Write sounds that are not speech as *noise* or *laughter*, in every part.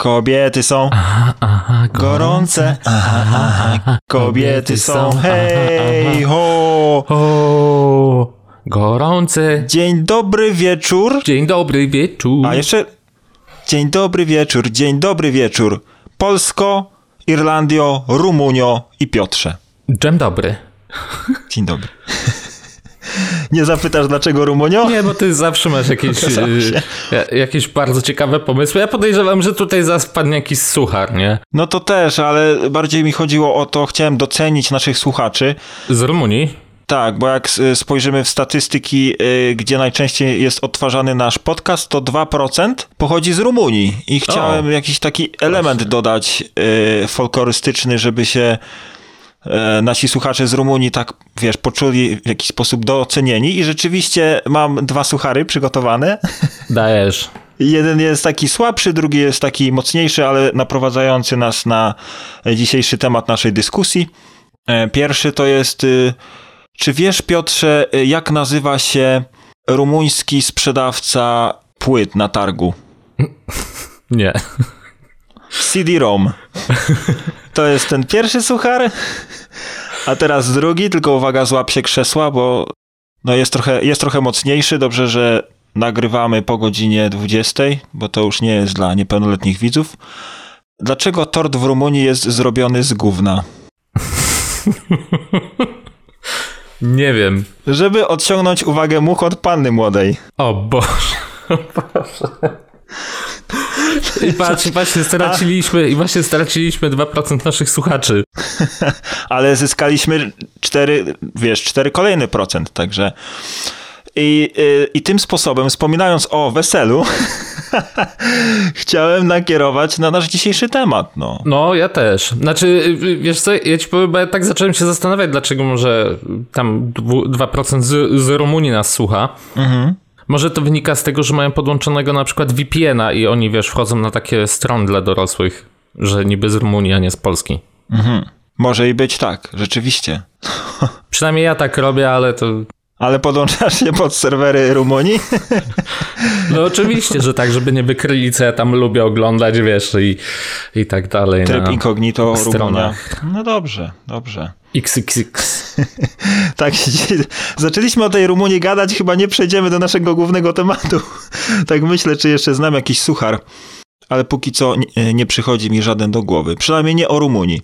Kobiety są Aha, aha, gorące, aha, aha. kobiety są hej ho. Gorące. Dzień dobry wieczór. Dzień dobry wieczór. A jeszcze dzień dobry wieczór, dzień dobry wieczór. Polsko, Irlandio, Rumunio i Piotrze. Dzień dobry. Dzień dobry. *laughs* Nie zapytasz dlaczego Rumunio? Nie, bo ty zawsze masz jakieś, *laughs* y, ja- jakieś bardzo ciekawe pomysły. Ja podejrzewam, że tutaj zaraz padnie jakiś suchar, nie? No to też, ale bardziej mi chodziło o to, chciałem docenić naszych słuchaczy. Z Rumunii. Tak, bo jak s- spojrzymy w statystyki, gdzie najczęściej jest odtwarzany nasz podcast, to 2% pochodzi z Rumunii. I chciałem O. jakiś taki element dodać y, folklorystyczny, żeby się e, nasi słuchacze z Rumunii tak, wiesz, poczuli w jakiś sposób docenieni. I rzeczywiście mam dwa suchary przygotowane. *laughs* Dajesz. Jeden jest taki słabszy, drugi jest taki mocniejszy, ale naprowadzający nas na dzisiejszy temat naszej dyskusji. E, Pierwszy to jest, y, czy wiesz Piotrze, y, jak nazywa się rumuński sprzedawca płyt na targu? *laughs* Nie. CD-ROM. To jest ten pierwszy suchar. A teraz drugi, tylko uwaga, złap się krzesła, bo no jest, trochę, jest trochę mocniejszy. Dobrze, że nagrywamy po godzinie 20, bo to już nie jest dla niepełnoletnich widzów. Dlaczego tort w Rumunii jest zrobiony z gówna? Nie wiem. Żeby odciągnąć uwagę much od panny młodej. O Boże. *laughs* O Boże. I patrz, i właśnie straciliśmy, i właśnie straciliśmy 2% naszych słuchaczy. *laughs* ale zyskaliśmy 4, wiesz, 4 kolejny procent, także i, y, i tym sposobem, wspominając o weselu, *laughs* chciałem nakierować na nasz dzisiejszy temat, no. No, ja też. Znaczy, y, wiesz co, ja ci powiem, bo ja tak zacząłem się zastanawiać, dlaczego może tam dwu- 2% z, z Rumunii nas słucha. Może to wynika z tego, że mają podłączonego na przykład VPN-a i oni, wiesz, wchodzą na takie strony dla dorosłych, że niby z Rumunii, a nie z Polski. Może i być tak, rzeczywiście. *laughs* Przynajmniej ja tak robię, ale to... Ale podłączasz się pod serwery Rumunii? *laughs* No oczywiście, że tak, żeby nie wykryli, co ja tam lubię oglądać, wiesz, i, i tak dalej. Tryb na incognito Rumunia. No dobrze, dobrze. XXX. *laughs* Tak, zaczęliśmy o tej Rumunii gadać, chyba nie przejdziemy do naszego głównego tematu. *laughs* Tak myślę, czy jeszcze znam jakiś suchar. Ale póki co nie, nie przychodzi mi żaden do głowy. Przynajmniej nie o Rumunii.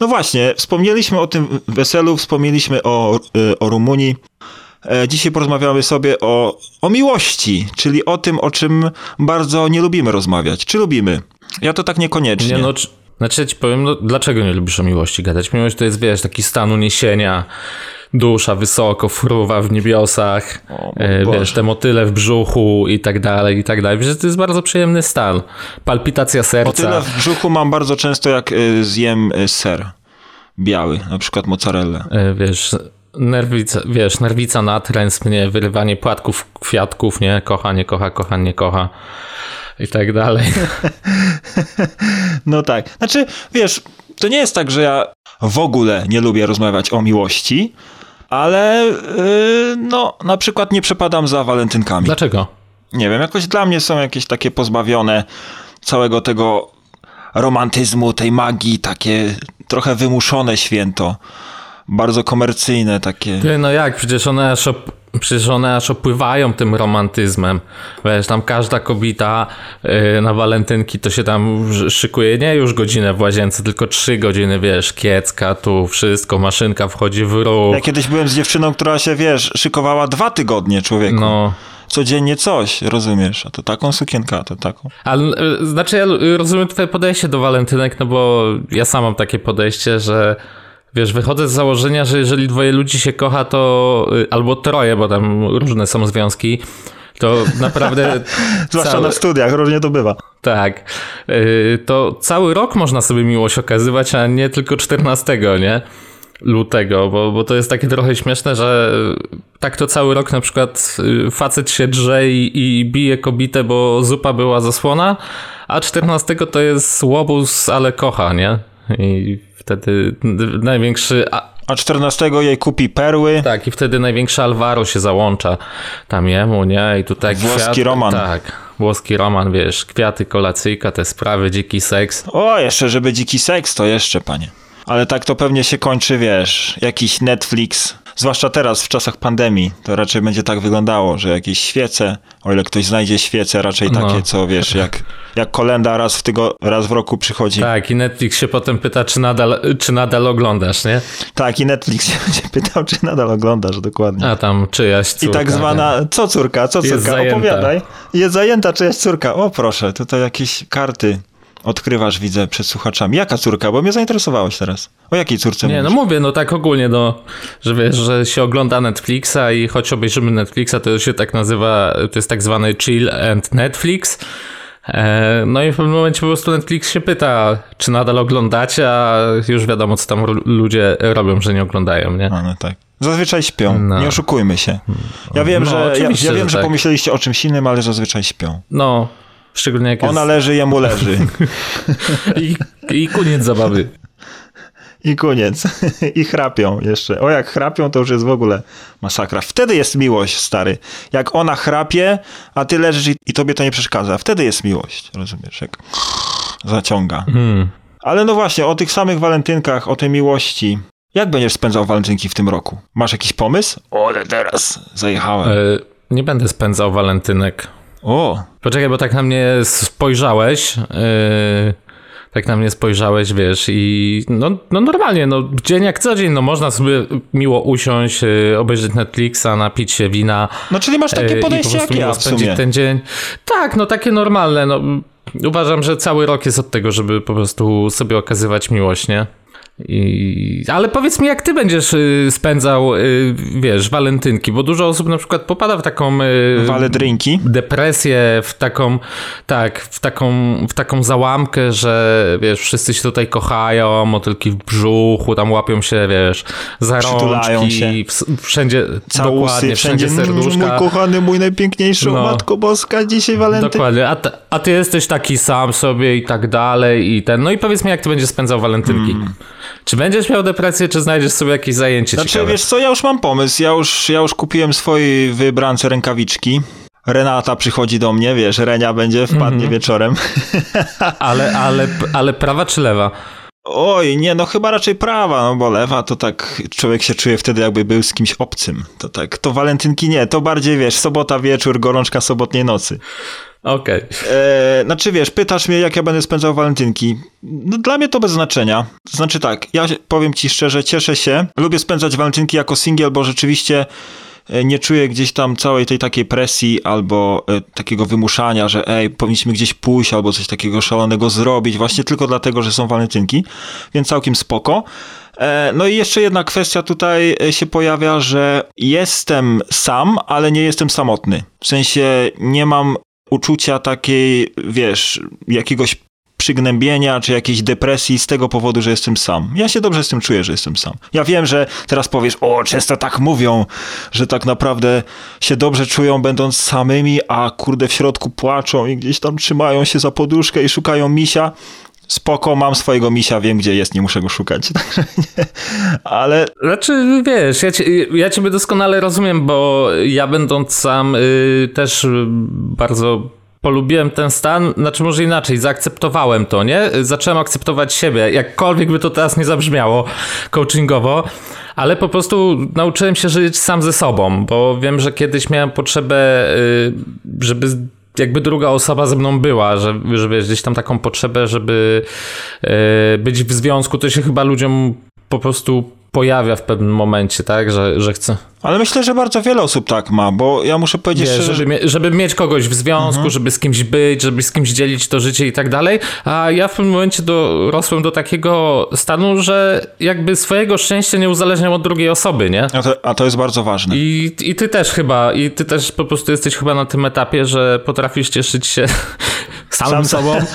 No właśnie, wspomnieliśmy o tym weselu, wspomnieliśmy o, y, o Rumunii. E, Dzisiaj porozmawiamy sobie o, o miłości, czyli o tym, o czym bardzo nie lubimy rozmawiać. Czy lubimy? Ja to tak niekoniecznie. Nie, no, czy- znaczy ja ci powiem, no, dlaczego nie lubisz o miłości gadać? Miłość to jest, wiesz, taki stan uniesienia, dusza wysoko, fruwa w niebiosach, O, e, wiesz, te motyle w brzuchu i tak dalej, i tak dalej. Wiesz, to jest bardzo przyjemny stan. Palpitacja serca. tyle w brzuchu mam bardzo często, jak y, zjem y, ser biały, na przykład mozzarellę. E, wiesz, nerwica, wiesz, nerwica natręs mnie, wyrywanie płatków, kwiatków, nie? Kocha, nie kocha, kocha, nie kocha. I tak dalej. *laughs* *laughs* No tak. Znaczy, wiesz, to nie jest tak, że ja w ogóle nie lubię rozmawiać o miłości, ale y, no, na przykład nie przepadam za walentynkami. Dlaczego? Nie wiem, jakoś dla mnie są jakieś takie pozbawione całego tego romantyzmu, tej magii, takie trochę wymuszone święto. Bardzo komercyjne takie. Ty, no jak, przecież one przecież one aż opływają tym romantyzmem. Wiesz, tam każda kobieta yy, na walentynki to się tam sz- szykuje nie już godzinę w łazience, tylko trzy godziny, wiesz, kiecka, tu wszystko, maszynka wchodzi w ruch. Ja kiedyś byłem z dziewczyną, która się, wiesz, szykowała dwa tygodnie człowieku. No, Codziennie coś, rozumiesz? A to taką sukienkę, a to taką. ale y, znaczy ja y, rozumiem twoje podejście do walentynek, no bo ja sam mam takie podejście, że wiesz, wychodzę z założenia, że jeżeli dwoje ludzi się kocha, to y, albo troje, bo tam różne są związki, to naprawdę *laughs* Zwłaszcza cały- na studiach, różnie to bywa. Tak. Yy, To cały rok można sobie miłość okazywać, a nie tylko 14, nie? Lutego, bo, bo to jest takie trochę śmieszne, że tak to cały rok na przykład yy, facet się drze i, i bije kobietę, bo zupa była zasłona, a 14 to jest łobuz, ale kocha, nie? I wtedy największy... A, A 14 jej kupi perły. tak, i wtedy największy Alvaro się załącza tam jemu, nie? I tutaj Włoski kwiat, roman. Tak. włoski roman, wiesz, kwiaty, kolacyjka, te sprawy, dziki seks. O, jeszcze żeby dziki seks, to jeszcze, panie. Ale tak to pewnie się kończy, wiesz, jakiś Netflix, zwłaszcza teraz w czasach pandemii, to raczej będzie tak wyglądało, że jakieś świece, o ile ktoś znajdzie świece, raczej takie, No. co wiesz, jak, jak kolenda raz w, tygo, raz w roku przychodzi. Tak. Tak, i Netflix się potem pyta, czy nadal, czy nadal oglądasz, nie? i Netflix się będzie pytał, czy nadal oglądasz, dokładnie. A tam czyjaś I córka. tak zwana, co córka, co Jest córka, zajęta. opowiadaj. Jest zajęta czyjaś córka. O proszę, tutaj jakieś karty odkrywasz, widzę, przed słuchaczami. Jaka córka? Bo mnie zainteresowałeś teraz. O jakiej córce Nie, no mówisz? mówię, no tak ogólnie, no, że wiesz, że się ogląda Netflixa i choć obejrzymy Netflixa, to się tak nazywa, to jest tak zwany chill and Netflix. E, No i w pewnym momencie po prostu Netflix się pyta, czy nadal oglądacie, a już wiadomo, co tam ludzie robią, że nie oglądają, nie? A, no tak. Zazwyczaj śpią, No. nie oszukujmy się. Ja wiem, No, że, ja, ja wiem, że że tak. pomyśleliście o czymś innym, ale zazwyczaj śpią. No, szczególnie jak jest... Ona leży, jemu leży. *laughs* I, I koniec zabawy. I koniec. I chrapią jeszcze. O, jak chrapią, to już jest w ogóle masakra. Wtedy jest miłość, stary. Jak ona chrapie, a ty leżysz i, i tobie to nie przeszkadza. Wtedy jest miłość. Rozumiesz? Jak zaciąga. Hmm. Ale no właśnie, o tych samych walentynkach, o tej miłości. Jak będziesz spędzał walentynki w tym roku? Masz jakiś pomysł? O, ale teraz zajechałem. E, Nie będę spędzał walentynek. O, Poczekaj, bo tak na mnie spojrzałeś. Yy, tak na mnie spojrzałeś, wiesz, i no, no normalnie, no dzień jak co dzień, no można sobie miło usiąść, yy, obejrzeć Netflixa, napić się wina. no czyli masz yy, takie po podejście prostu jak ja w sumie. ten dzień. Tak, no takie normalne, no. Uważam, że cały rok jest od tego, żeby po prostu sobie okazywać miłość, nie? I... Ale powiedz mi, jak ty będziesz y, spędzał, y, wiesz, walentynki, bo dużo osób na przykład popada w taką y, Wale drinki. depresję, w taką, tak, w taką, w taką załamkę, że wiesz, wszyscy się tutaj kochają, motylki w brzuchu, tam łapią się, wiesz, za rączki, się. wszędzie, dokładnie, wszędzie wszędzie. Mm, Mój serduszka. kochany, mój najpiękniejszy, No. Matko Boska, dzisiaj walentyn. Dokładnie, a, a ty jesteś taki sam sobie i tak dalej i ten, no i powiedz mi, jak ty będziesz spędzał walentynki. Czy będziesz miał depresję, czy znajdziesz sobie jakieś zajęcie Znaczy, ciekawe? wiesz co, ja już mam pomysł. Ja już, ja już kupiłem swojej wybrance rękawiczki. Renata przychodzi do mnie, wiesz, Renia będzie, wpadnie Mhm. wieczorem. *laughs* Ale, ale, ale prawa czy lewa? Oj, nie, no chyba raczej prawa, no bo lewa to tak człowiek się czuje wtedy jakby był z kimś obcym. To tak, to walentynki nie, to bardziej wiesz, sobota wieczór, gorączka sobotniej nocy. Okej. E, znaczy wiesz, pytasz mnie, jak ja będę spędzał walentynki. No, dla mnie to bez znaczenia. Znaczy tak, ja powiem ci szczerze, cieszę się. Lubię spędzać walentynki jako singiel, bo rzeczywiście nie czuję gdzieś tam całej tej takiej presji albo e, takiego wymuszania, że ej, powinniśmy gdzieś pójść albo coś takiego szalonego zrobić, właśnie tylko dlatego, że są walentynki, więc całkiem spoko. E, No i jeszcze jedna kwestia tutaj e, się pojawia, że jestem sam, ale nie jestem samotny. W sensie nie mam uczucia takiej, wiesz, jakiegoś przygnębienia czy jakiejś depresji z tego powodu, że jestem sam. Ja się dobrze z tym czuję, że jestem sam. Ja wiem, że teraz powiesz, o, często tak mówią, że tak naprawdę się dobrze czują będąc samymi, a kurde w środku płaczą i gdzieś tam trzymają się za poduszkę i szukają misia. Spoko, mam swojego misia, wiem gdzie jest, nie muszę go szukać. *laughs* Także nie. Ale Znaczy, wiesz, ja, cię, ja ciebie doskonale rozumiem, bo ja będąc sam y, też bardzo polubiłem ten stan, znaczy może inaczej, zaakceptowałem to, nie? Zacząłem akceptować siebie, jakkolwiek by to teraz nie zabrzmiało coachingowo, ale po prostu nauczyłem się żyć sam ze sobą, bo wiem, że kiedyś miałem potrzebę, y, żeby jakby druga osoba ze mną była, że, że wiesz, gdzieś tam taką potrzebę, żeby y, być w związku, to się chyba ludziom po prostu pojawia w pewnym momencie, tak, że, że chce. Ale myślę, że bardzo wiele osób tak ma, bo ja muszę powiedzieć Wiesz, szczerze, żeby, żeby mieć kogoś w związku, żeby z kimś być, żeby z kimś dzielić to życie i tak dalej. A ja w pewnym momencie dorosłem do takiego stanu, że jakby swojego szczęścia nie uzależniam od drugiej osoby, nie? a to, a to jest bardzo ważne. I, I ty też chyba, i ty też po prostu jesteś chyba na tym etapie, że potrafisz cieszyć się samym Sam- sobą. *laughs*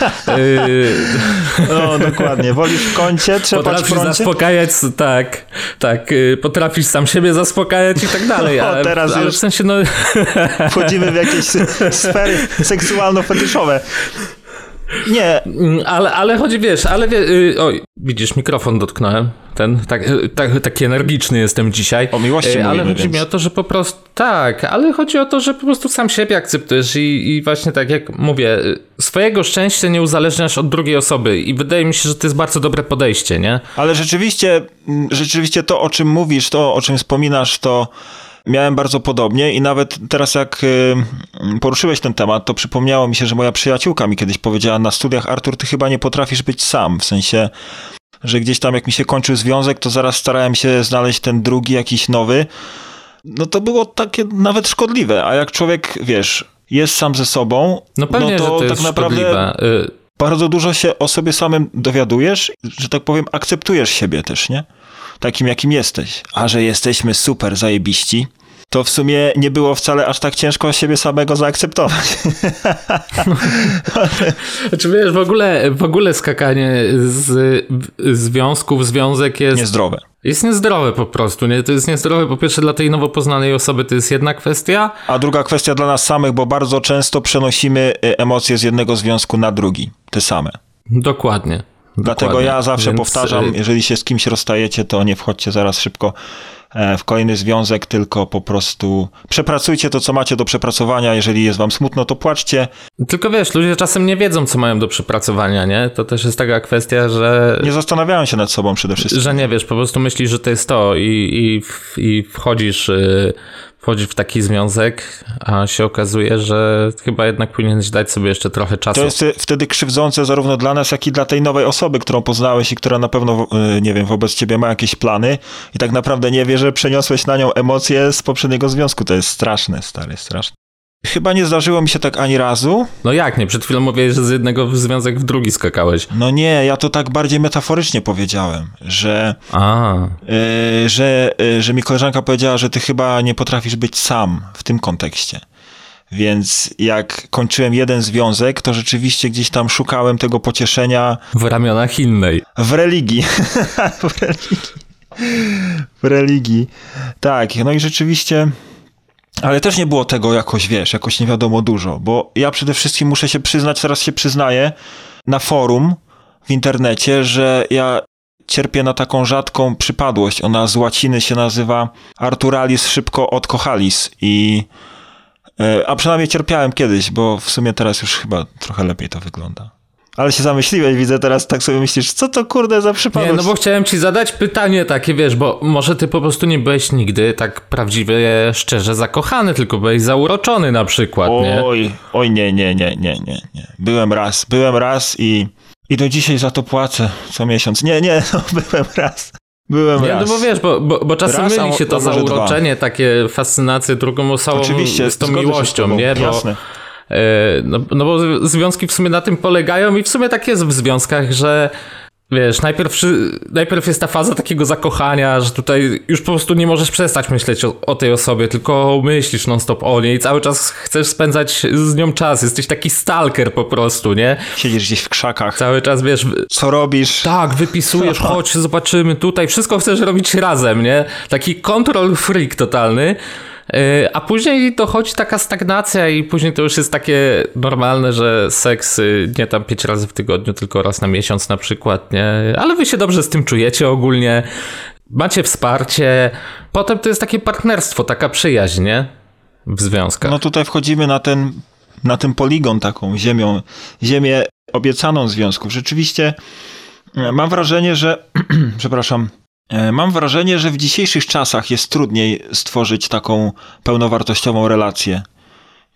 No, dokładnie. Wolisz w kącie, trzepać w Potrafisz prącie? zaspokajać, tak, tak, y, potrafisz sam siebie zaspokajać i tak dalej, *laughs* O, ale, teraz ale już- w sensie, no, Wchodzimy w jakieś *laughs* sfery seksualno-fetyszowe. Nie. Mm, ale, ale chodzi, wiesz, ale wie, y, oj, widzisz, mikrofon dotknąłem. Ten, tak, y, tak, taki energiczny jestem dzisiaj. O miłości Y, Ale mówimy, chodzi mi więc. o to, że po prostu, tak, ale chodzi o to, że po prostu sam siebie akceptujesz i, i właśnie tak jak mówię, y, swojego szczęścia nie uzależniasz od drugiej osoby i wydaje mi się, że to jest bardzo dobre podejście, nie? Ale rzeczywiście, mm, rzeczywiście to, o czym mówisz, to, o czym wspominasz, to miałem bardzo podobnie i nawet teraz jak y, poruszyłeś ten temat, to przypomniało mi się, że moja przyjaciółka mi kiedyś powiedziała na studiach, Artur, ty chyba nie potrafisz być sam, w sensie, że gdzieś tam jak mi się kończył związek, to zaraz starałem się znaleźć ten drugi, jakiś nowy. No to było takie nawet szkodliwe, a jak człowiek, wiesz, jest sam ze sobą, No pewnie, no to, to tak naprawdę szkodliwe. Y, bardzo dużo się o sobie samym dowiadujesz, że tak powiem, akceptujesz siebie też, nie? Takim, jakim jesteś. A że jesteśmy super zajebiści, to w sumie nie było wcale aż tak ciężko siebie samego zaakceptować. *laughs* Znaczy wiesz, w ogóle, w ogóle skakanie z związku w związek jest... Niezdrowe. Jest niezdrowe po prostu, nie? To jest niezdrowe po pierwsze dla tej nowo poznanej osoby, to jest jedna kwestia, A druga kwestia dla nas samych, bo bardzo często przenosimy y, emocje z jednego związku na drugi, te same. dokładnie. Dlatego dokładnie. ja zawsze Więc, powtarzam, y, jeżeli się z kimś rozstajecie, to nie wchodźcie zaraz szybko e, w kolejny związek, tylko po prostu przepracujcie to, co macie do przepracowania. Jeżeli jest wam smutno, to płaczcie. Tylko wiesz, ludzie czasem nie wiedzą, co mają do przepracowania, nie? To też jest taka kwestia, że... Nie zastanawiają się nad sobą przede wszystkim. Że nie wiesz, po prostu myślisz, że to jest to i, i, i wchodzisz, wchodzisz w taki związek, a się okazuje, że chyba jednak powinieneś dać sobie jeszcze trochę czasu. To jest wtedy krzywdzące zarówno dla nas, jak i dla tej nowej osoby, którą poznałeś i która na pewno, y, nie wiem, wobec ciebie ma jakieś plany i tak naprawdę nie wie, że przeniosłeś na nią emocje z poprzedniego związku. To jest straszne, stary, straszne. Chyba nie zdarzyło mi się tak ani razu. No jak nie? Przed chwilą mówiłeś, że z jednego związek w drugi skakałeś. No nie, ja to tak bardziej metaforycznie powiedziałem, że, y, że, y, że mi koleżanka powiedziała, że ty chyba nie potrafisz być sam w tym kontekście. Więc jak kończyłem jeden związek, to rzeczywiście gdzieś tam szukałem tego pocieszenia w ramionach innej. w religii. *laughs* w religii. W religii. Tak, no i rzeczywiście. Ale też nie było tego jakoś, wiesz, jakoś nie wiadomo dużo, bo ja przede wszystkim muszę się przyznać, teraz się przyznaję, na forum w internecie, że ja cierpię na taką rzadką przypadłość. Ona z łaciny się nazywa Arturalis szybko odkochalis i e, a przynajmniej cierpiałem kiedyś, bo w sumie teraz już chyba trochę lepiej to wygląda. Ale się zamyśliłeś, widzę teraz, tak sobie myślisz, co to kurde za przypadłość? Nie, no bo chciałem ci zadać pytanie takie, wiesz, bo może ty po prostu nie byłeś nigdy tak prawdziwie, szczerze zakochany, tylko byłeś zauroczony na przykład, nie? Oj, oj, nie, nie, nie, nie, nie, nie. Byłem raz, byłem raz i, i do dzisiaj za to płacę co miesiąc. Nie, nie, *laughs* no, byłem raz. Byłem Nie, raz. no bo wiesz, bo, bo, bo czasem Raz, myli się to zauroczenie, takie fascynacje drugą osobą Oczywiście, z tą miłością, nie? Bo, Jasne. E, no, no bo związki w sumie na tym polegają i w sumie tak jest w związkach, że wiesz, najpierw, najpierw jest ta faza takiego zakochania, że tutaj już po prostu nie możesz przestać myśleć o, o tej osobie, tylko myślisz non-stop o niej i cały czas chcesz spędzać z nią czas. Jesteś taki stalker po prostu, nie? Siedzisz gdzieś w krzakach. Cały czas, wiesz, Co robisz? tak, wypisujesz, *laughs* chodź, zobaczymy tutaj, wszystko chcesz robić razem, nie? Taki control freak totalny. Yy, A później dochodzi taka stagnacja i później to już jest takie normalne, że seks y, nie tam pięć razy w tygodniu, tylko raz na miesiąc na przykład, nie? Ale wy się dobrze z tym czujecie ogólnie, macie wsparcie, potem to jest takie partnerstwo, taka przyjaźń, nie? W związkach. No tutaj wchodzimy na ten, na ten poligon taką ziemią, ziemię obiecaną związków. Rzeczywiście e, mam wrażenie, że, *clears throat* przepraszam, mam wrażenie, że w dzisiejszych czasach jest trudniej stworzyć taką pełnowartościową relację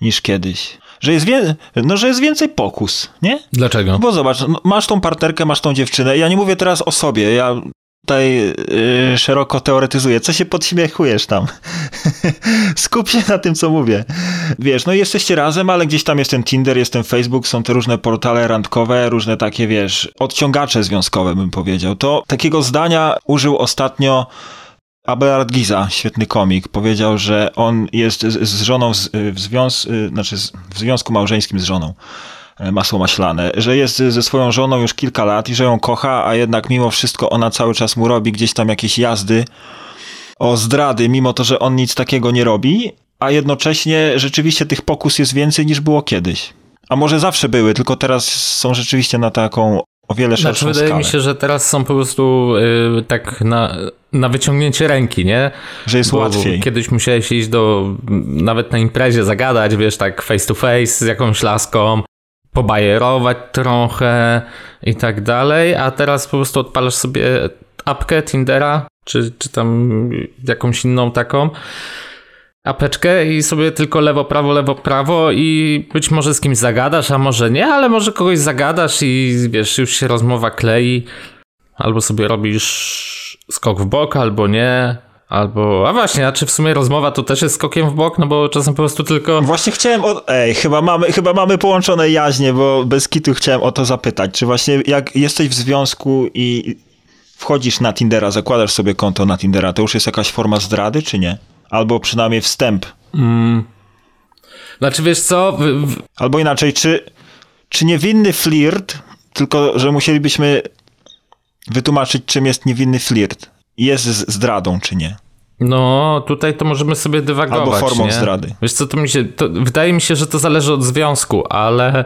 niż kiedyś. Że jest, wie, no, że jest więcej pokus, nie? Dlaczego? Bo zobacz, masz tą partnerkę, masz tą dziewczynę. Ja nie mówię teraz o sobie, ja tutaj yy, szeroko teoretyzuję. Co się podśmiechujesz tam? *laughs* Skup się na tym, co mówię. Wiesz, no jesteście razem, ale gdzieś tam jest ten Tinder, jest ten Facebook, są te różne portale randkowe, różne takie, wiesz, odciągacze związkowe, bym powiedział. To takiego zdania użył ostatnio Abelard Giza, świetny komik, powiedział, że on jest z, z żoną z, w, związ, znaczy z, w związku małżeńskim z żoną masło maślane, że jest ze swoją żoną już kilka lat i że ją kocha, a jednak mimo wszystko ona cały czas mu robi gdzieś tam jakieś jazdy o zdrady, mimo to, że on nic takiego nie robi, a jednocześnie rzeczywiście tych pokus jest więcej niż było kiedyś. A może zawsze były, tylko teraz są rzeczywiście na taką o wiele szerszą znaczy, wydaje skalę. mi się, że teraz są po prostu y, tak na, na wyciągnięcie ręki, nie? Że jest Bo łatwiej. Kiedyś musiałeś iść do, nawet na imprezie zagadać, wiesz, tak face to face z jakąś laską, pobajerować trochę i tak dalej, a teraz po prostu odpalasz sobie apkę Tindera, czy, czy tam jakąś inną taką apeczkę i sobie tylko lewo, prawo, lewo, prawo i być może z kimś zagadasz, a może nie, ale może kogoś zagadasz i wiesz, już się rozmowa klei, albo sobie robisz skok w bok, albo nie, albo, a właśnie, a czy w sumie rozmowa to też jest skokiem w bok, no bo czasem po prostu tylko... Właśnie chciałem, o... ej, chyba mamy, chyba mamy połączone jaźnie, bo bez kitu chciałem o to zapytać, czy właśnie jak jesteś w związku i wchodzisz na Tindera, zakładasz sobie konto na Tindera, to już jest jakaś forma zdrady, czy nie? Albo przynajmniej wstęp. Mm. Znaczy wiesz co, Albo inaczej, czy, czy niewinny flirt, tylko że musielibyśmy wytłumaczyć, czym jest niewinny flirt. Jest zdradą, czy nie? no tutaj to możemy sobie dywagować, Albo formą nie? zdrady. Wiesz co, to mi się, to, wydaje mi się, że to zależy od związku, ale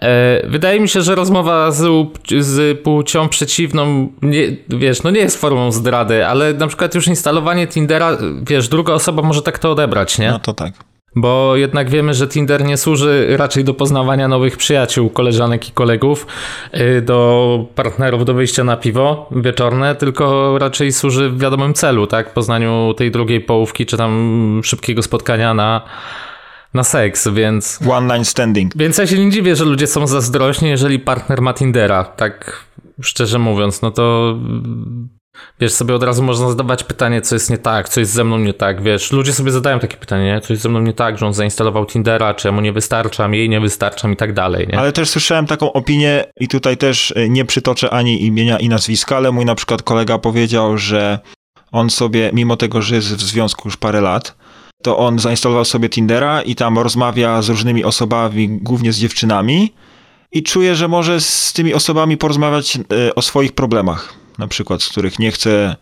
e, wydaje mi się, że rozmowa z, z płcią przeciwną, nie, wiesz, no nie jest formą zdrady, ale na przykład już instalowanie Tindera, wiesz, druga osoba może tak to odebrać, nie? No to tak. Bo jednak wiemy, że Tinder nie służy raczej do poznawania nowych przyjaciół, koleżanek i kolegów, y, do partnerów do wyjścia na piwo wieczorne, tylko raczej służy w wiadomym celu, tak? Poznaniu tej drugiej połówki, czy tam szybkiego spotkania na, na seks, więc... One line standing. Więc ja się nie dziwię, że ludzie są zazdrośni, jeżeli partner ma Tindera, tak szczerze mówiąc, no to wiesz, sobie od razu można zadawać pytanie, co jest nie tak, co jest ze mną nie tak, wiesz, ludzie sobie zadają takie pytanie, nie? co jest ze mną nie tak, że on zainstalował Tindera, czy mu nie wystarczam, jej nie wystarczam i tak dalej, nie? Ale też słyszałem taką opinię i tutaj też y, nie przytoczę ani imienia i nazwiska, ale mój na przykład kolega powiedział, że on sobie, mimo tego, że jest w związku już parę lat, to on zainstalował sobie Tindera i tam rozmawia z różnymi osobami, głównie z dziewczynami i czuje, że może z tymi osobami porozmawiać y, o swoich problemach, na przykład, z których nie chce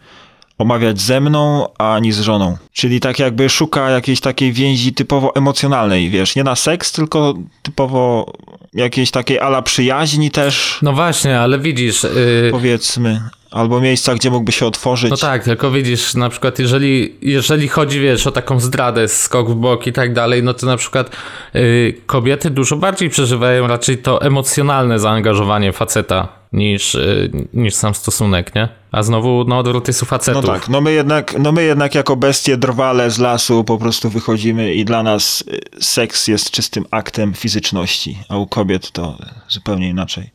omawiać ze mną, ani z żoną. Czyli tak jakby szuka jakiejś takiej więzi typowo emocjonalnej, wiesz, nie na seks, tylko typowo jakiejś takiej ala przyjaźni też, No właśnie, ale widzisz... Yy... powiedzmy, albo miejsca, gdzie mógłby się otworzyć. No tak, tylko widzisz, na przykład jeżeli, jeżeli chodzi, wiesz, o taką zdradę, skok w bok i tak dalej, no to na przykład y, kobiety dużo bardziej przeżywają raczej to emocjonalne zaangażowanie faceta niż, y, niż sam stosunek, nie? A znowu, no odwrót jest u No facetów. tak, no my, jednak, no my jednak jako bestie drwale z lasu po prostu wychodzimy i dla nas y, seks jest czystym aktem fizyczności, a u kobiet to zupełnie inaczej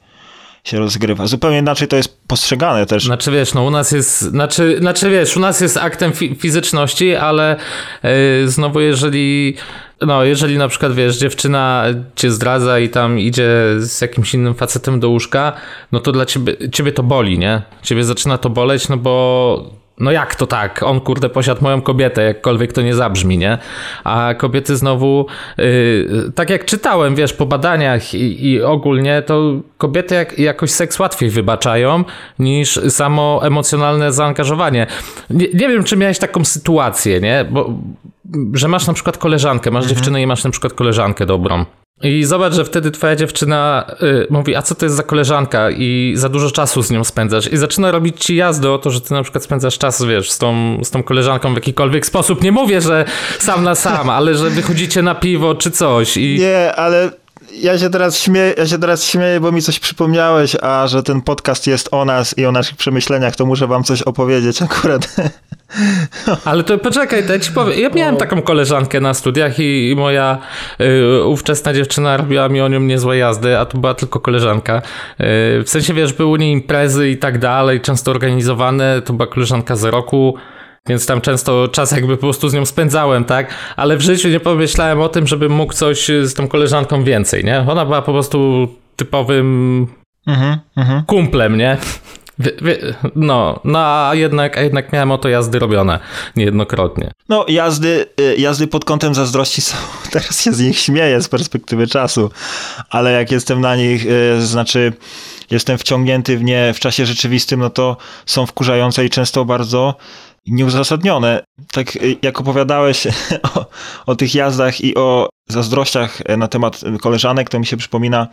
się rozgrywa. Zupełnie inaczej to jest postrzegane też. Znaczy wiesz, no u nas jest, znaczy, znaczy wiesz, u nas jest aktem fi fizyczności, ale yy, znowu jeżeli, no jeżeli na przykład wiesz, dziewczyna cię zdradza i tam idzie z jakimś innym facetem do łóżka, no to dla ciebie, ciebie to boli, nie? Ciebie zaczyna to boleć, no bo no jak to tak? On kurde posiadł moją kobietę, jakkolwiek to nie zabrzmi, nie? A kobiety znowu, yy, tak jak czytałem, wiesz, po badaniach i, i ogólnie, to kobiety jak, jakoś seks łatwiej wybaczają niż samo emocjonalne zaangażowanie. Nie, nie wiem, czy miałeś taką sytuację, nie? Bo, że masz na przykład koleżankę, masz dziewczynę i masz na przykład koleżankę dobrą. I zobacz, że wtedy twoja dziewczyna y, mówi, a co to jest za koleżanka i za dużo czasu z nią spędzasz i zaczyna robić ci jazdy o to, że ty na przykład spędzasz czas, wiesz, z tą, z tą koleżanką w jakikolwiek sposób. Nie mówię, że sam na sam, ale że wychodzicie na piwo czy coś i... Nie, ale ja się teraz śmieję, ja się teraz śmieję, bo mi coś przypomniałeś, a że ten podcast jest o nas i o naszych przemyśleniach, to muszę wam coś opowiedzieć akurat. *laughs* Ale to poczekaj, to ja ci powiem. Ja miałem taką koleżankę na studiach i, i moja y, ówczesna dziewczyna robiła mi o nią niezłe jazdy, a to była tylko koleżanka. Y, w sensie, wiesz, były u niej imprezy i tak dalej, często organizowane, to była koleżanka z roku, więc tam często czas jakby po prostu z nią spędzałem, tak? Ale w życiu nie pomyślałem o tym, żebym mógł coś z tą koleżanką więcej, nie? Ona była po prostu typowym Mhm, mhm. kumplem, nie? No, no a jednak, a jednak miałem o to jazdy robione niejednokrotnie. No, jazdy, y, jazdy pod kątem zazdrości są, *laughs* teraz się z nich śmieję z perspektywy czasu, ale jak jestem na nich, y, znaczy jestem wciągnięty w nie w czasie rzeczywistym, no to są wkurzające i często bardzo nieuzasadnione. Tak y, jak opowiadałeś *laughs* o, o tych jazdach i o zazdrościach na temat koleżanek, to mi się przypomina,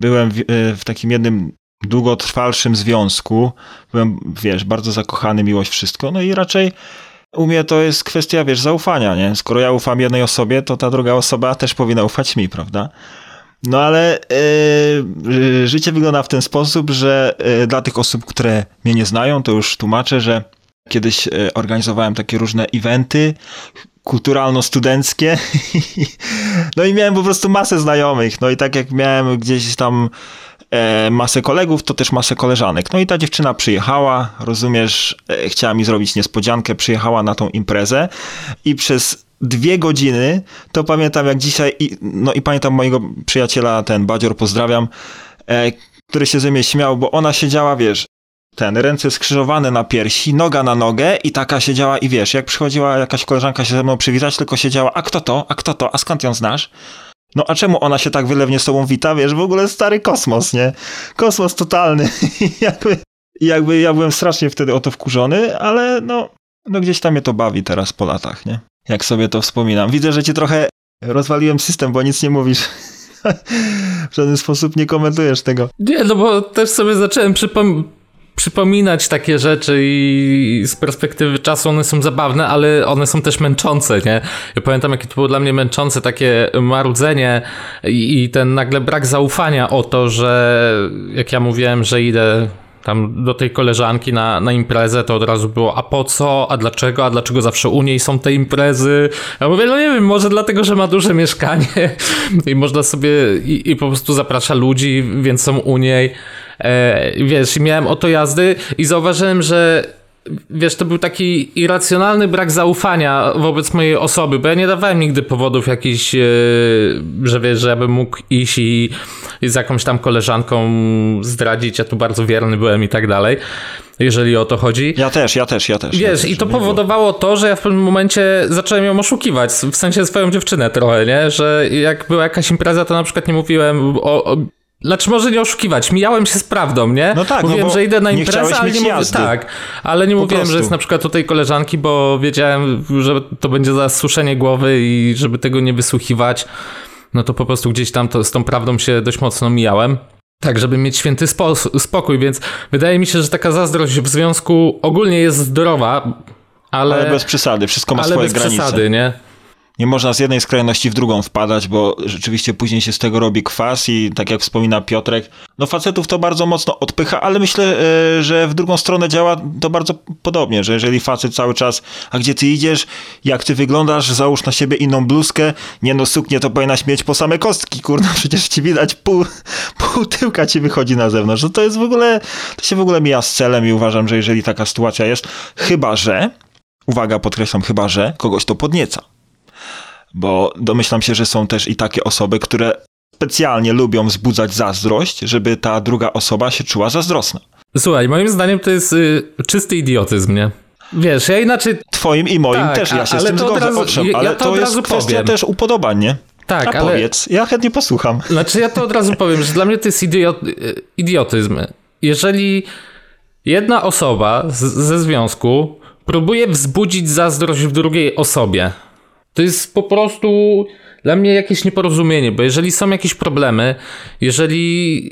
byłem w, w takim jednym długotrwalszym związku, byłem, wiesz, bardzo zakochany, miłość, wszystko, no i raczej u mnie to jest kwestia, wiesz, zaufania, nie? Skoro ja ufam jednej osobie, to ta druga osoba też powinna ufać mi, prawda? No ale yy, życie wygląda w ten sposób, że yy, dla tych osób, które mnie nie znają, to już tłumaczę, że kiedyś yy, organizowałem takie różne eventy kulturalno-studenckie *laughs* no i miałem po prostu masę znajomych, no i tak jak miałem gdzieś tam e, masę kolegów, to też masę koleżanek. No i ta dziewczyna przyjechała, rozumiesz, e, chciała mi zrobić niespodziankę, przyjechała na tą imprezę i przez dwie godziny, to pamiętam jak dzisiaj, i, no i pamiętam mojego przyjaciela, ten Badzior, pozdrawiam, e, który się ze mnie śmiał, bo ona siedziała, wiesz, ten, ręce skrzyżowane na piersi, noga na nogę i taka siedziała i wiesz, jak przychodziła jakaś koleżanka się ze mną przywitać, tylko siedziała, a kto to, a kto to, a skąd ją znasz? No a czemu ona się tak wylewnie z wita? Wiesz, w ogóle stary kosmos, nie? Kosmos totalny. *laughs* jakby, jakby ja byłem strasznie wtedy o to wkurzony, ale no, no gdzieś tam mnie to bawi teraz po latach, nie? Jak sobie to wspominam. Widzę, że ci trochę rozwaliłem system, bo nic nie mówisz. *laughs* w żaden sposób nie komentujesz tego. Nie, no bo też sobie zacząłem przypomnieć przypominać takie rzeczy i z perspektywy czasu one są zabawne, ale one są też męczące, nie? Ja pamiętam, jakie to było dla mnie męczące, takie marudzenie i, i ten nagle brak zaufania o to, że jak ja mówiłem, że idę tam do tej koleżanki na, na imprezę, to od razu było, a po co, a dlaczego, a dlaczego zawsze u niej są te imprezy? Ja mówię, no nie wiem, może dlatego, że ma duże mieszkanie *laughs* i można sobie, i, i po prostu zaprasza ludzi, więc są u niej. E, wiesz, miałem oto jazdy i zauważyłem, że wiesz, to był taki irracjonalny brak zaufania wobec mojej osoby, bo ja nie dawałem nigdy powodów jakichś, e, że wiesz, że ja bym mógł iść i, i z jakąś tam koleżanką zdradzić, ja tu bardzo wierny byłem i tak dalej jeżeli o to chodzi. Ja też, ja też, ja też. Wiesz, ja też, i to powodowało to, że ja w pewnym momencie zacząłem ją oszukiwać, w sensie swoją dziewczynę trochę, nie? Że jak była jakaś impreza, to na przykład nie mówiłem o, o znaczy może nie oszukiwać, mijałem się z prawdą, nie? No tak, mówiłem, no że idę na imprezę, ale nie mówię, tak, ale nie po mówiłem, prostu. że jest na przykład tutaj koleżanki, bo wiedziałem, że to będzie za suszenie głowy i żeby tego nie wysłuchiwać, no to po prostu gdzieś tam to, z tą prawdą się dość mocno mijałem. Tak, żeby mieć święty spo spokój, więc wydaje mi się, że taka zazdrość w związku ogólnie jest zdrowa, ale... Ale bez przesady, wszystko ma ale swoje bez granice. przesady, nie? Nie można z jednej skrajności w drugą wpadać, bo rzeczywiście później się z tego robi kwas i tak jak wspomina Piotrek, no facetów to bardzo mocno odpycha, ale myślę, e, że w drugą stronę działa to bardzo podobnie, że jeżeli facet cały czas, a gdzie ty idziesz, jak ty wyglądasz, załóż na siebie inną bluzkę, nie no suknię to powinnaś mieć po same kostki, kurna, *laughs* przecież ci widać pół, pół tyłka ci wychodzi na zewnątrz, no to jest w ogóle, to się w ogóle mija z celem i uważam, że jeżeli taka sytuacja jest, chyba że, uwaga, podkreślam, chyba że kogoś to podnieca bo domyślam się, że są też i takie osoby, które specjalnie lubią wzbudzać zazdrość, żeby ta druga osoba się czuła zazdrosna. Słuchaj, moim zdaniem to jest y, czysty idiotyzm, nie? Wiesz, ja inaczej... Twoim i moim tak, też, ja się z tym zgodzę, razu, owszem, ale ja to, to jest kwestia powiem. też upodobań, nie? Tak, A ale... powiedz, ja chętnie posłucham. Znaczy ja to od razu powiem, że dla mnie to jest idiot, idiotyzm. Jeżeli jedna osoba z, ze związku próbuje wzbudzić zazdrość w drugiej osobie, to jest po prostu dla mnie jakieś nieporozumienie, bo jeżeli są jakieś problemy, jeżeli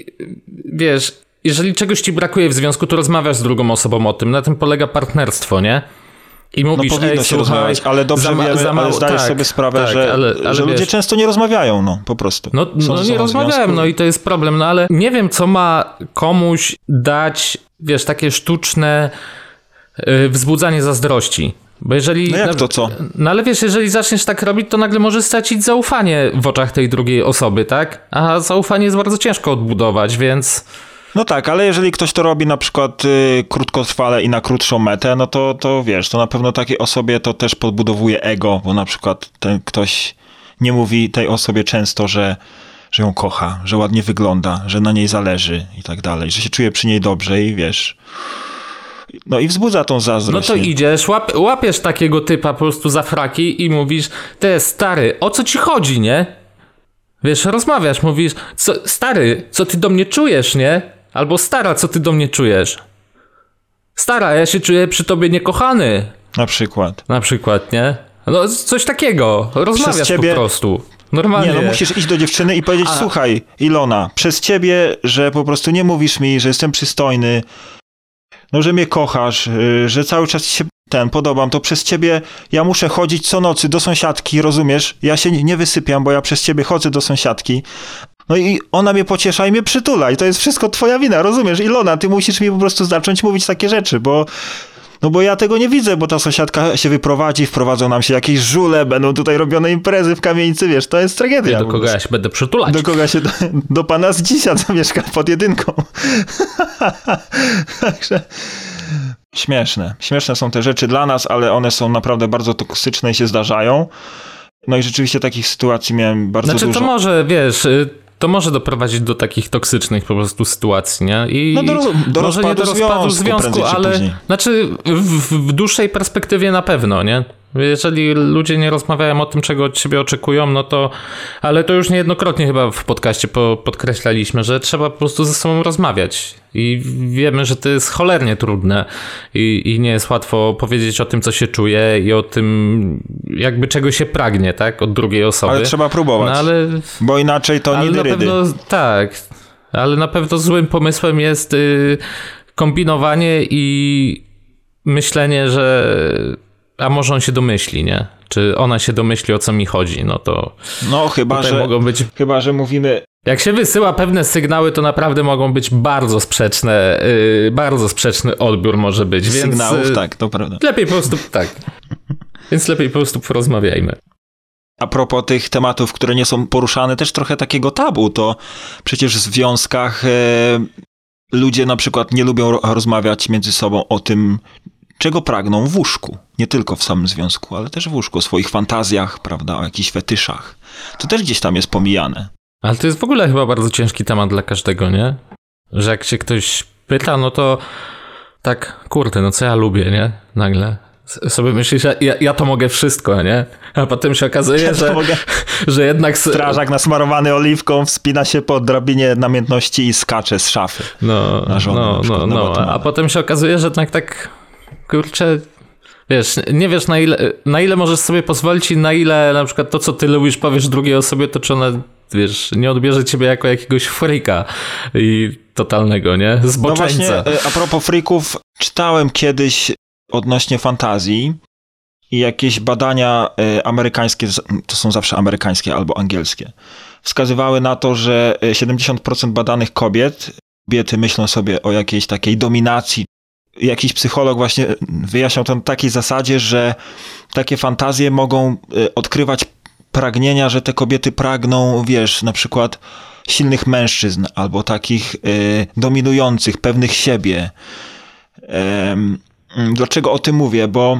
wiesz, jeżeli czegoś ci brakuje w związku, to rozmawiasz z drugą osobą o tym. Na tym polega partnerstwo, nie? I mówisz, no powinno się słuchaj, rozmawiać, ale dobrze za, wiemy, za mało, ale zdajesz tak, sobie sprawę, tak, że, ale, ale że ludzie często nie rozmawiają, no po prostu. No, no nie rozmawiają, no i to jest problem, no ale nie wiem, co ma komuś dać, wiesz, takie sztuczne yy, wzbudzanie zazdrości. Bo jeżeli. No jak to co? No ale wiesz, jeżeli zaczniesz tak robić, to nagle możesz stracić zaufanie w oczach tej drugiej osoby, tak? A zaufanie jest bardzo ciężko odbudować, więc. No tak, ale jeżeli ktoś to robi na przykład y, krótkotrwale i na krótszą metę, no to, to wiesz, to na pewno takiej osobie to też podbudowuje ego, bo na przykład ten ktoś nie mówi tej osobie często, że, że ją kocha, że ładnie wygląda, że na niej zależy i tak dalej, że się czuje przy niej dobrze i wiesz no i wzbudza tą zazdrość. No to idziesz, łap, łapiesz takiego typa po prostu za fraki i mówisz, te stary, o co ci chodzi, nie? Wiesz, rozmawiasz, mówisz, co, stary, co ty do mnie czujesz, nie? Albo stara, co ty do mnie czujesz? Stara, ja się czuję przy tobie niekochany. Na przykład. Na przykład, nie? No coś takiego, rozmawiasz ciebie, po prostu. Normalnie. Nie, no musisz iść do dziewczyny i powiedzieć, A- słuchaj, Ilona, przez ciebie, że po prostu nie mówisz mi, że jestem przystojny, no, że mnie kochasz, y, że cały czas się ten podobam, to przez ciebie ja muszę chodzić co nocy do sąsiadki, rozumiesz? Ja się nie wysypiam, bo ja przez ciebie chodzę do sąsiadki. No i ona mnie pociesza i mnie przytula i to jest wszystko twoja wina, rozumiesz? Ilona, ty musisz mi po prostu zacząć mówić takie rzeczy, bo no bo ja tego nie widzę, bo ta sąsiadka się wyprowadzi, wprowadzą nam się jakieś żule, będą tutaj robione imprezy w kamienicy, wiesz, to jest tragedia. do po kogo ja się będę przytulać? Do kogo się, do, do pana z dzisiaj, co mieszka pod jedynką. *laughs* Także śmieszne. Śmieszne są te rzeczy dla nas, ale one są naprawdę bardzo toksyczne i się zdarzają. No i rzeczywiście takich sytuacji miałem bardzo Znaczy dużo. to może, wiesz, y, to może doprowadzić do takich toksycznych po prostu sytuacji, nie? I No do do może nie do rozpadu związku związku, ale później. znaczy w, w dłuższej perspektywie na pewno, nie? Jeżeli ludzie nie rozmawiają o tym, czego od siebie oczekują, no to, ale to już niejednokrotnie chyba w podcaście po, podkreślaliśmy, że trzeba po prostu ze sobą rozmawiać. I wiemy, że to jest cholernie trudne i, i nie jest łatwo powiedzieć o tym, co się czuje i o tym, jakby czego się pragnie, tak? Od drugiej osoby. Ale trzeba próbować, No ale bo inaczej to ale nie na rydy. pewno tak. Ale na pewno złym pomysłem jest y, kombinowanie i myślenie, że a może on się domyśli, nie? Czy ona się domyśli, o co mi chodzi, no to No chyba, że, mogą być... chyba, że mówimy Jak się wysyła pewne sygnały, to naprawdę mogą być bardzo sprzeczne, y, bardzo sprzeczny odbiór może być, więc... sygnałów, y, tak, to prawda. Lepiej po prostu, tak. Więc lepiej po prostu porozmawiajmy. A propos tych tematów, które nie są poruszane, też trochę takiego tabu, to przecież w związkach e, ludzie na przykład nie lubią ro- rozmawiać między sobą o tym, czego pragną w łóżku. Nie tylko w samym związku, ale też w łóżku, o swoich fantazjach, prawda, o jakichś fetyszach. To też gdzieś tam jest pomijane. Ale to jest w ogóle chyba bardzo ciężki temat dla każdego, nie? Że jak się ktoś pyta, no to tak, kurde, no co ja lubię, nie? Nagle. Sobie myślisz, że ja, ja to mogę wszystko, nie? A potem się okazuje, Ja że, mogę. *laughs* że jednak... Strażak nasmarowany oliwką wspina się po drabinie namiętności i skacze z szafy. No, na żonę no, no, no. Batmana. A potem się okazuje, że jednak tak, kurczę, wiesz, nie wiesz na ile, na ile możesz sobie pozwolić i na ile na przykład to, co ty lubisz, powiesz drugiej osobie, to czy ona, wiesz, nie odbierze ciebie jako jakiegoś freaka i totalnego, nie? No Zboczeńca. właśnie, e, a propos freaków, czytałem kiedyś odnośnie fantazji i jakieś badania e, amerykańskie, to są zawsze amerykańskie albo angielskie, wskazywały na to, że e, 70% badanych kobiet, kobiety myślą sobie o jakiejś takiej dominacji. Jakiś psycholog właśnie wyjaśniał to na takiej zasadzie, że takie fantazje mogą e, odkrywać pragnienia, że te kobiety pragną, wiesz, na przykład silnych mężczyzn albo takich y, dominujących, pewnych siebie. Mm, dlaczego o tym mówię? Bo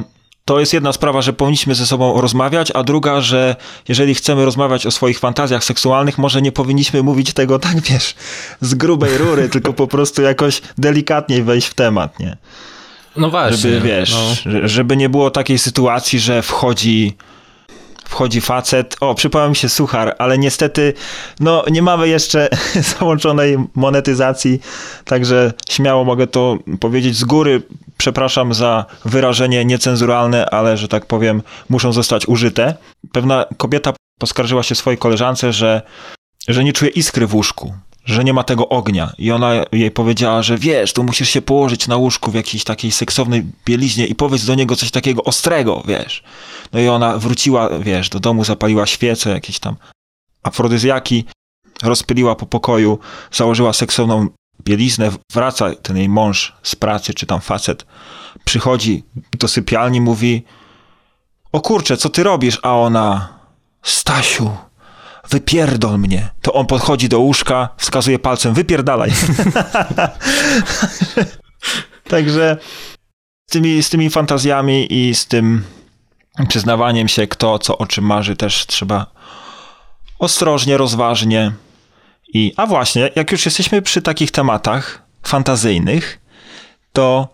to jest jedna sprawa, że powinniśmy ze sobą rozmawiać, a druga, że jeżeli chcemy rozmawiać o swoich fantazjach seksualnych, może nie powinniśmy mówić tego tak, wiesz, z grubej rury, *laughs* tylko po prostu jakoś delikatniej wejść w temat, nie? No właśnie. Żeby, wiesz, No. że- żeby nie było takiej sytuacji, że wchodzi wchodzi facet, o, przypomniał mi się suchar, ale niestety, no, nie mamy jeszcze *laughs* załączonej monetyzacji, także śmiało mogę to powiedzieć z góry. Przepraszam za wyrażenie niecenzuralne, ale, że tak powiem, muszą zostać użyte. Pewna kobieta poskarżyła się swojej koleżance, że, że nie czuje iskry w łóżku, że nie ma tego ognia. I ona jej powiedziała, że wiesz, tu musisz się położyć na łóżku w jakiejś takiej seksownej bieliźnie i powiedz do niego coś takiego ostrego, wiesz. No i ona wróciła, wiesz, do domu, zapaliła świece, jakieś tam afrodyzjaki, rozpyliła po pokoju, założyła seksowną bieliznę, wraca ten jej mąż z pracy, czy tam facet, przychodzi do sypialni, mówi o kurczę, co ty robisz? A ona, Stasiu, wypierdol mnie. To on podchodzi do łóżka, wskazuje palcem, wypierdalaj. *laughs* Także z tymi, z tymi fantazjami i z tym przyznawaniem się, kto co o czym marzy, też trzeba ostrożnie, rozważnie. I, a właśnie, jak już jesteśmy przy takich tematach fantazyjnych, to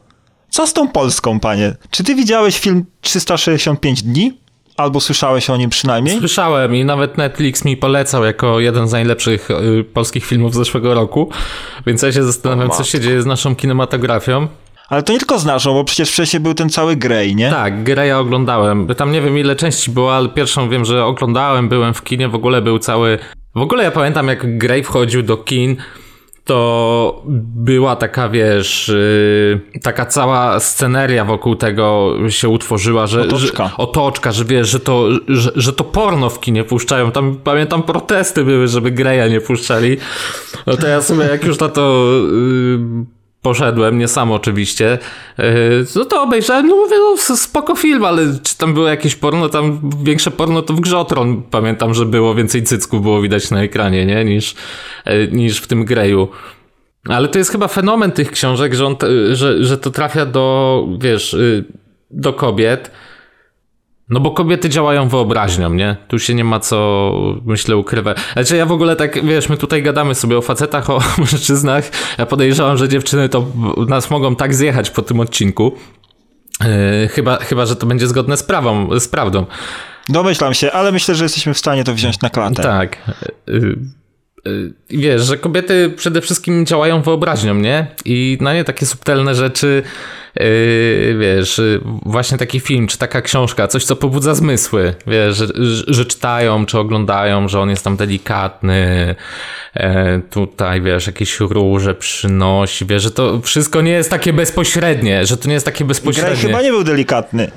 co z tą Polską, panie? Czy ty widziałeś film 365 dni? Albo słyszałeś o nim przynajmniej? Słyszałem i nawet Netflix mi polecał jako jeden z najlepszych y, polskich filmów zeszłego roku, więc ja się zastanawiam, co się dzieje z naszą kinematografią. Ale to nie tylko z naszą, bo przecież wcześniej był ten cały Grey, nie? Tak, Greya oglądałem. Tam nie wiem ile części było, ale pierwszą wiem, że oglądałem, byłem w kinie, w ogóle był cały... W ogóle ja pamiętam jak Grey wchodził do kin, to była taka, wiesz, yy, taka cała sceneria wokół tego się utworzyła, że... Otoczka. Że, otoczka, że wiesz, że to, że, że to porno w kinie puszczają. Tam pamiętam protesty były, żeby Greya nie puszczali. No to ja sobie jak już na to... Yy, poszedłem, nie sam oczywiście, yy, no to obejrzałem, no mówię, no spoko film, ale czy tam było jakieś porno, tam większe porno to w Grzotron, pamiętam, że było, więcej cycków było widać na ekranie, nie, niż, yy, niż w tym Greju. Ale to jest chyba fenomen tych książek, że, on, że, że to trafia do, wiesz, do kobiet, no bo kobiety działają wyobraźnią, nie? Tu się nie ma co, myślę, ukrywać. Znaczy ja w ogóle tak, wiesz, my tutaj gadamy sobie o facetach, *laughs* o mężczyznach. Ja podejrzewam, że dziewczyny to nas mogą tak zjechać po tym odcinku. Yy, chyba, chyba, że to będzie zgodne z, prawą, z prawdą. Domyślam się, ale myślę, że jesteśmy w stanie to wziąć na klatę. Tak. Yy, wiesz, że kobiety przede wszystkim działają wyobraźnią, nie? I na nie takie subtelne rzeczy Yy, wiesz, właśnie taki film, czy taka książka, coś co pobudza zmysły, wiesz, że, że czytają, czy oglądają, że on jest tam delikatny, e, tutaj, wiesz, jakieś róże przynosi, wiesz, że to wszystko nie jest takie bezpośrednie, że to nie jest takie bezpośrednie. Graj chyba nie był delikatny.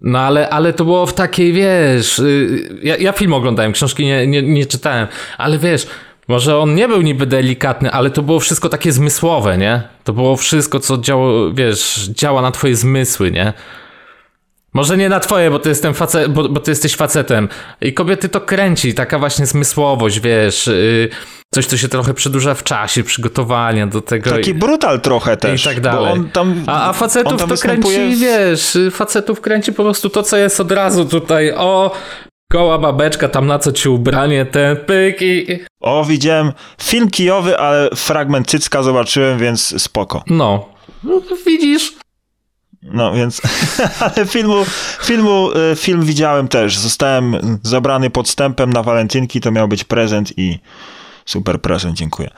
No ale, ale to było w takiej, wiesz, y, ja, ja film oglądałem, książki nie, nie, nie czytałem, ale wiesz, może on nie był niby delikatny, ale to było wszystko takie zmysłowe, nie? To było wszystko, co działo, wiesz, działa na twoje zmysły, nie? Może nie na twoje, bo ty, jestem face- bo, bo ty jesteś facetem. I kobiety to kręci, taka właśnie zmysłowość, wiesz, yy, coś, co się trochę przedłuża w czasie, przygotowania do tego. Taki i, brutal trochę też. I tak dalej. Tam, a, a facetów to kręci, w... wiesz, facetów kręci po prostu to, co jest od razu tutaj. O, Koła babeczka, tam na co ci ubranie, ten pyk i... O, widziałem film kijowy, ale fragment cycka zobaczyłem, więc spoko. No, no widzisz... No więc, *laughs* ale filmu, filmu, y, film widziałem też. Zostałem zabrany podstępem na walentynki, to miał być prezent i super prezent, dziękuję.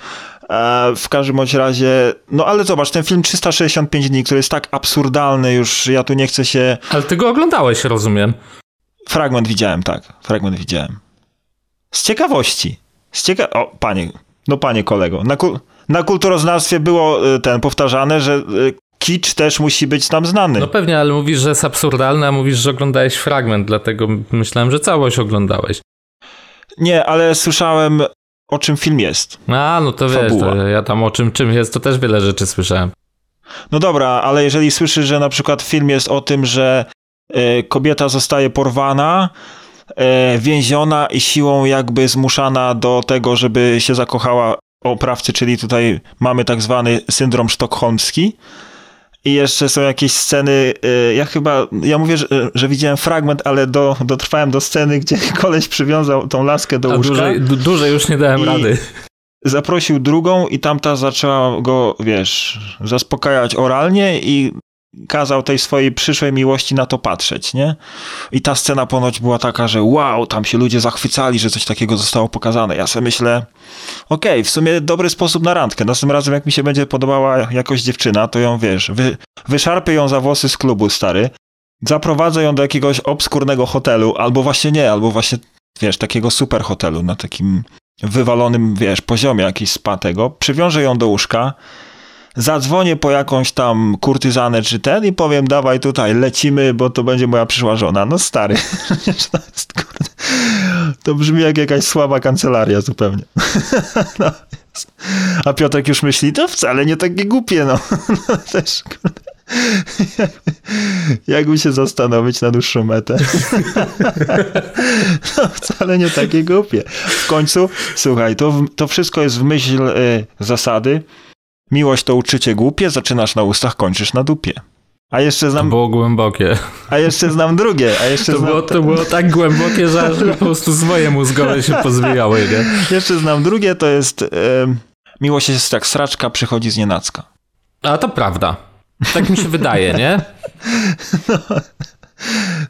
E, w każdym bądź razie, no ale zobacz, ten film 365 dni, który jest tak absurdalny już, ja tu nie chcę się... Ale ty go oglądałeś, rozumiem. Fragment widziałem, tak. Fragment widziałem. Z ciekawości. Z cieka... O, panie, no panie kolego. Na, ku... na kulturoznawstwie było y, ten powtarzane, że y, kicz też musi być nam znany. No pewnie, ale mówisz, że jest absurdalny, a mówisz, że oglądałeś fragment, dlatego myślałem, że całość oglądałeś. Nie, ale słyszałem o czym film jest. A, no to wiesz, to ja tam o czym czym jest, to też wiele rzeczy słyszałem. No dobra, ale jeżeli słyszysz, że na przykład film jest o tym, że kobieta zostaje porwana, e, więziona i siłą jakby zmuszana do tego, żeby się zakochała oprawcy, czyli tutaj mamy tak zwany syndrom sztokholmski. I jeszcze są jakieś sceny, e, ja chyba, ja mówię, że, że widziałem fragment, ale do, dotrwałem do sceny, gdzie *laughs* koleś przywiązał tą laskę do łóżka. Dłużej, dłużej już nie dałem rady. Zaprosił drugą i tamta zaczęła go, wiesz, zaspokajać oralnie i kazał tej swojej przyszłej miłości na to patrzeć, nie? I ta scena ponoć była taka, że wow, tam się ludzie zachwycali, że coś takiego zostało pokazane. Ja sobie myślę, okej, okay, w sumie dobry sposób na randkę. Następnym razem, jak mi się będzie podobała jakoś dziewczyna, to ją, wiesz, wy, wyszarpię ją za włosy z klubu, stary, zaprowadzę ją do jakiegoś obskurnego hotelu, albo właśnie nie, albo właśnie, wiesz, takiego super hotelu, na takim wywalonym, wiesz, poziomie jakiś spa tego, przywiążę ją do łóżka, zadzwonię po jakąś tam kurtyzanę czy ten i powiem, dawaj tutaj, lecimy, bo to będzie moja przyszła żona. No stary, *laughs* to, jest, kurde, to brzmi jak jakaś słaba kancelaria zupełnie. *laughs* No, a Piotrek już myśli, to wcale nie takie głupie, no. *laughs* no też, kurde. Jakby się zastanowić na dłuższą metę. No, wcale nie takie głupie. W końcu, słuchaj, to, to wszystko jest w myśl y, zasady, Miłość to uczycie głupie, zaczynasz na ustach, kończysz na dupie. A jeszcze znam. To było głębokie. A jeszcze znam drugie. A jeszcze to, znam... było, to było tak głębokie, że po prostu swoje mózgowe się pozwijały, nie? Jeszcze znam drugie, to jest. Yy, miłość jest jak sraczka, przychodzi z nienacka. A to prawda. Tak mi się wydaje, nie?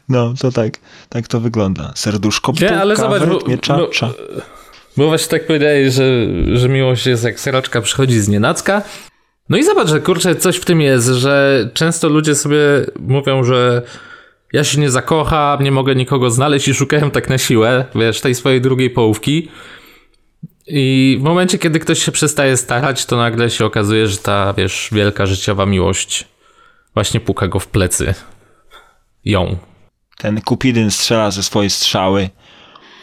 No, no, to tak, tak to wygląda. Serduszko, nie, ale zobacz, bo, cza, cza. Bo właśnie tak powiedziałeś, że, że miłość jest jak sraczka przychodzi z nienacka. No i zobacz, że kurczę, coś w tym jest, że często ludzie sobie mówią, że ja się nie zakocham, nie mogę nikogo znaleźć i szukają tak na siłę, wiesz, tej swojej drugiej połówki. I w momencie, kiedy ktoś się przestaje starać, to nagle się okazuje, że ta, wiesz, wielka życiowa miłość właśnie puka go w plecy. Ją. Ten Kupidyn strzela ze swojej strzały.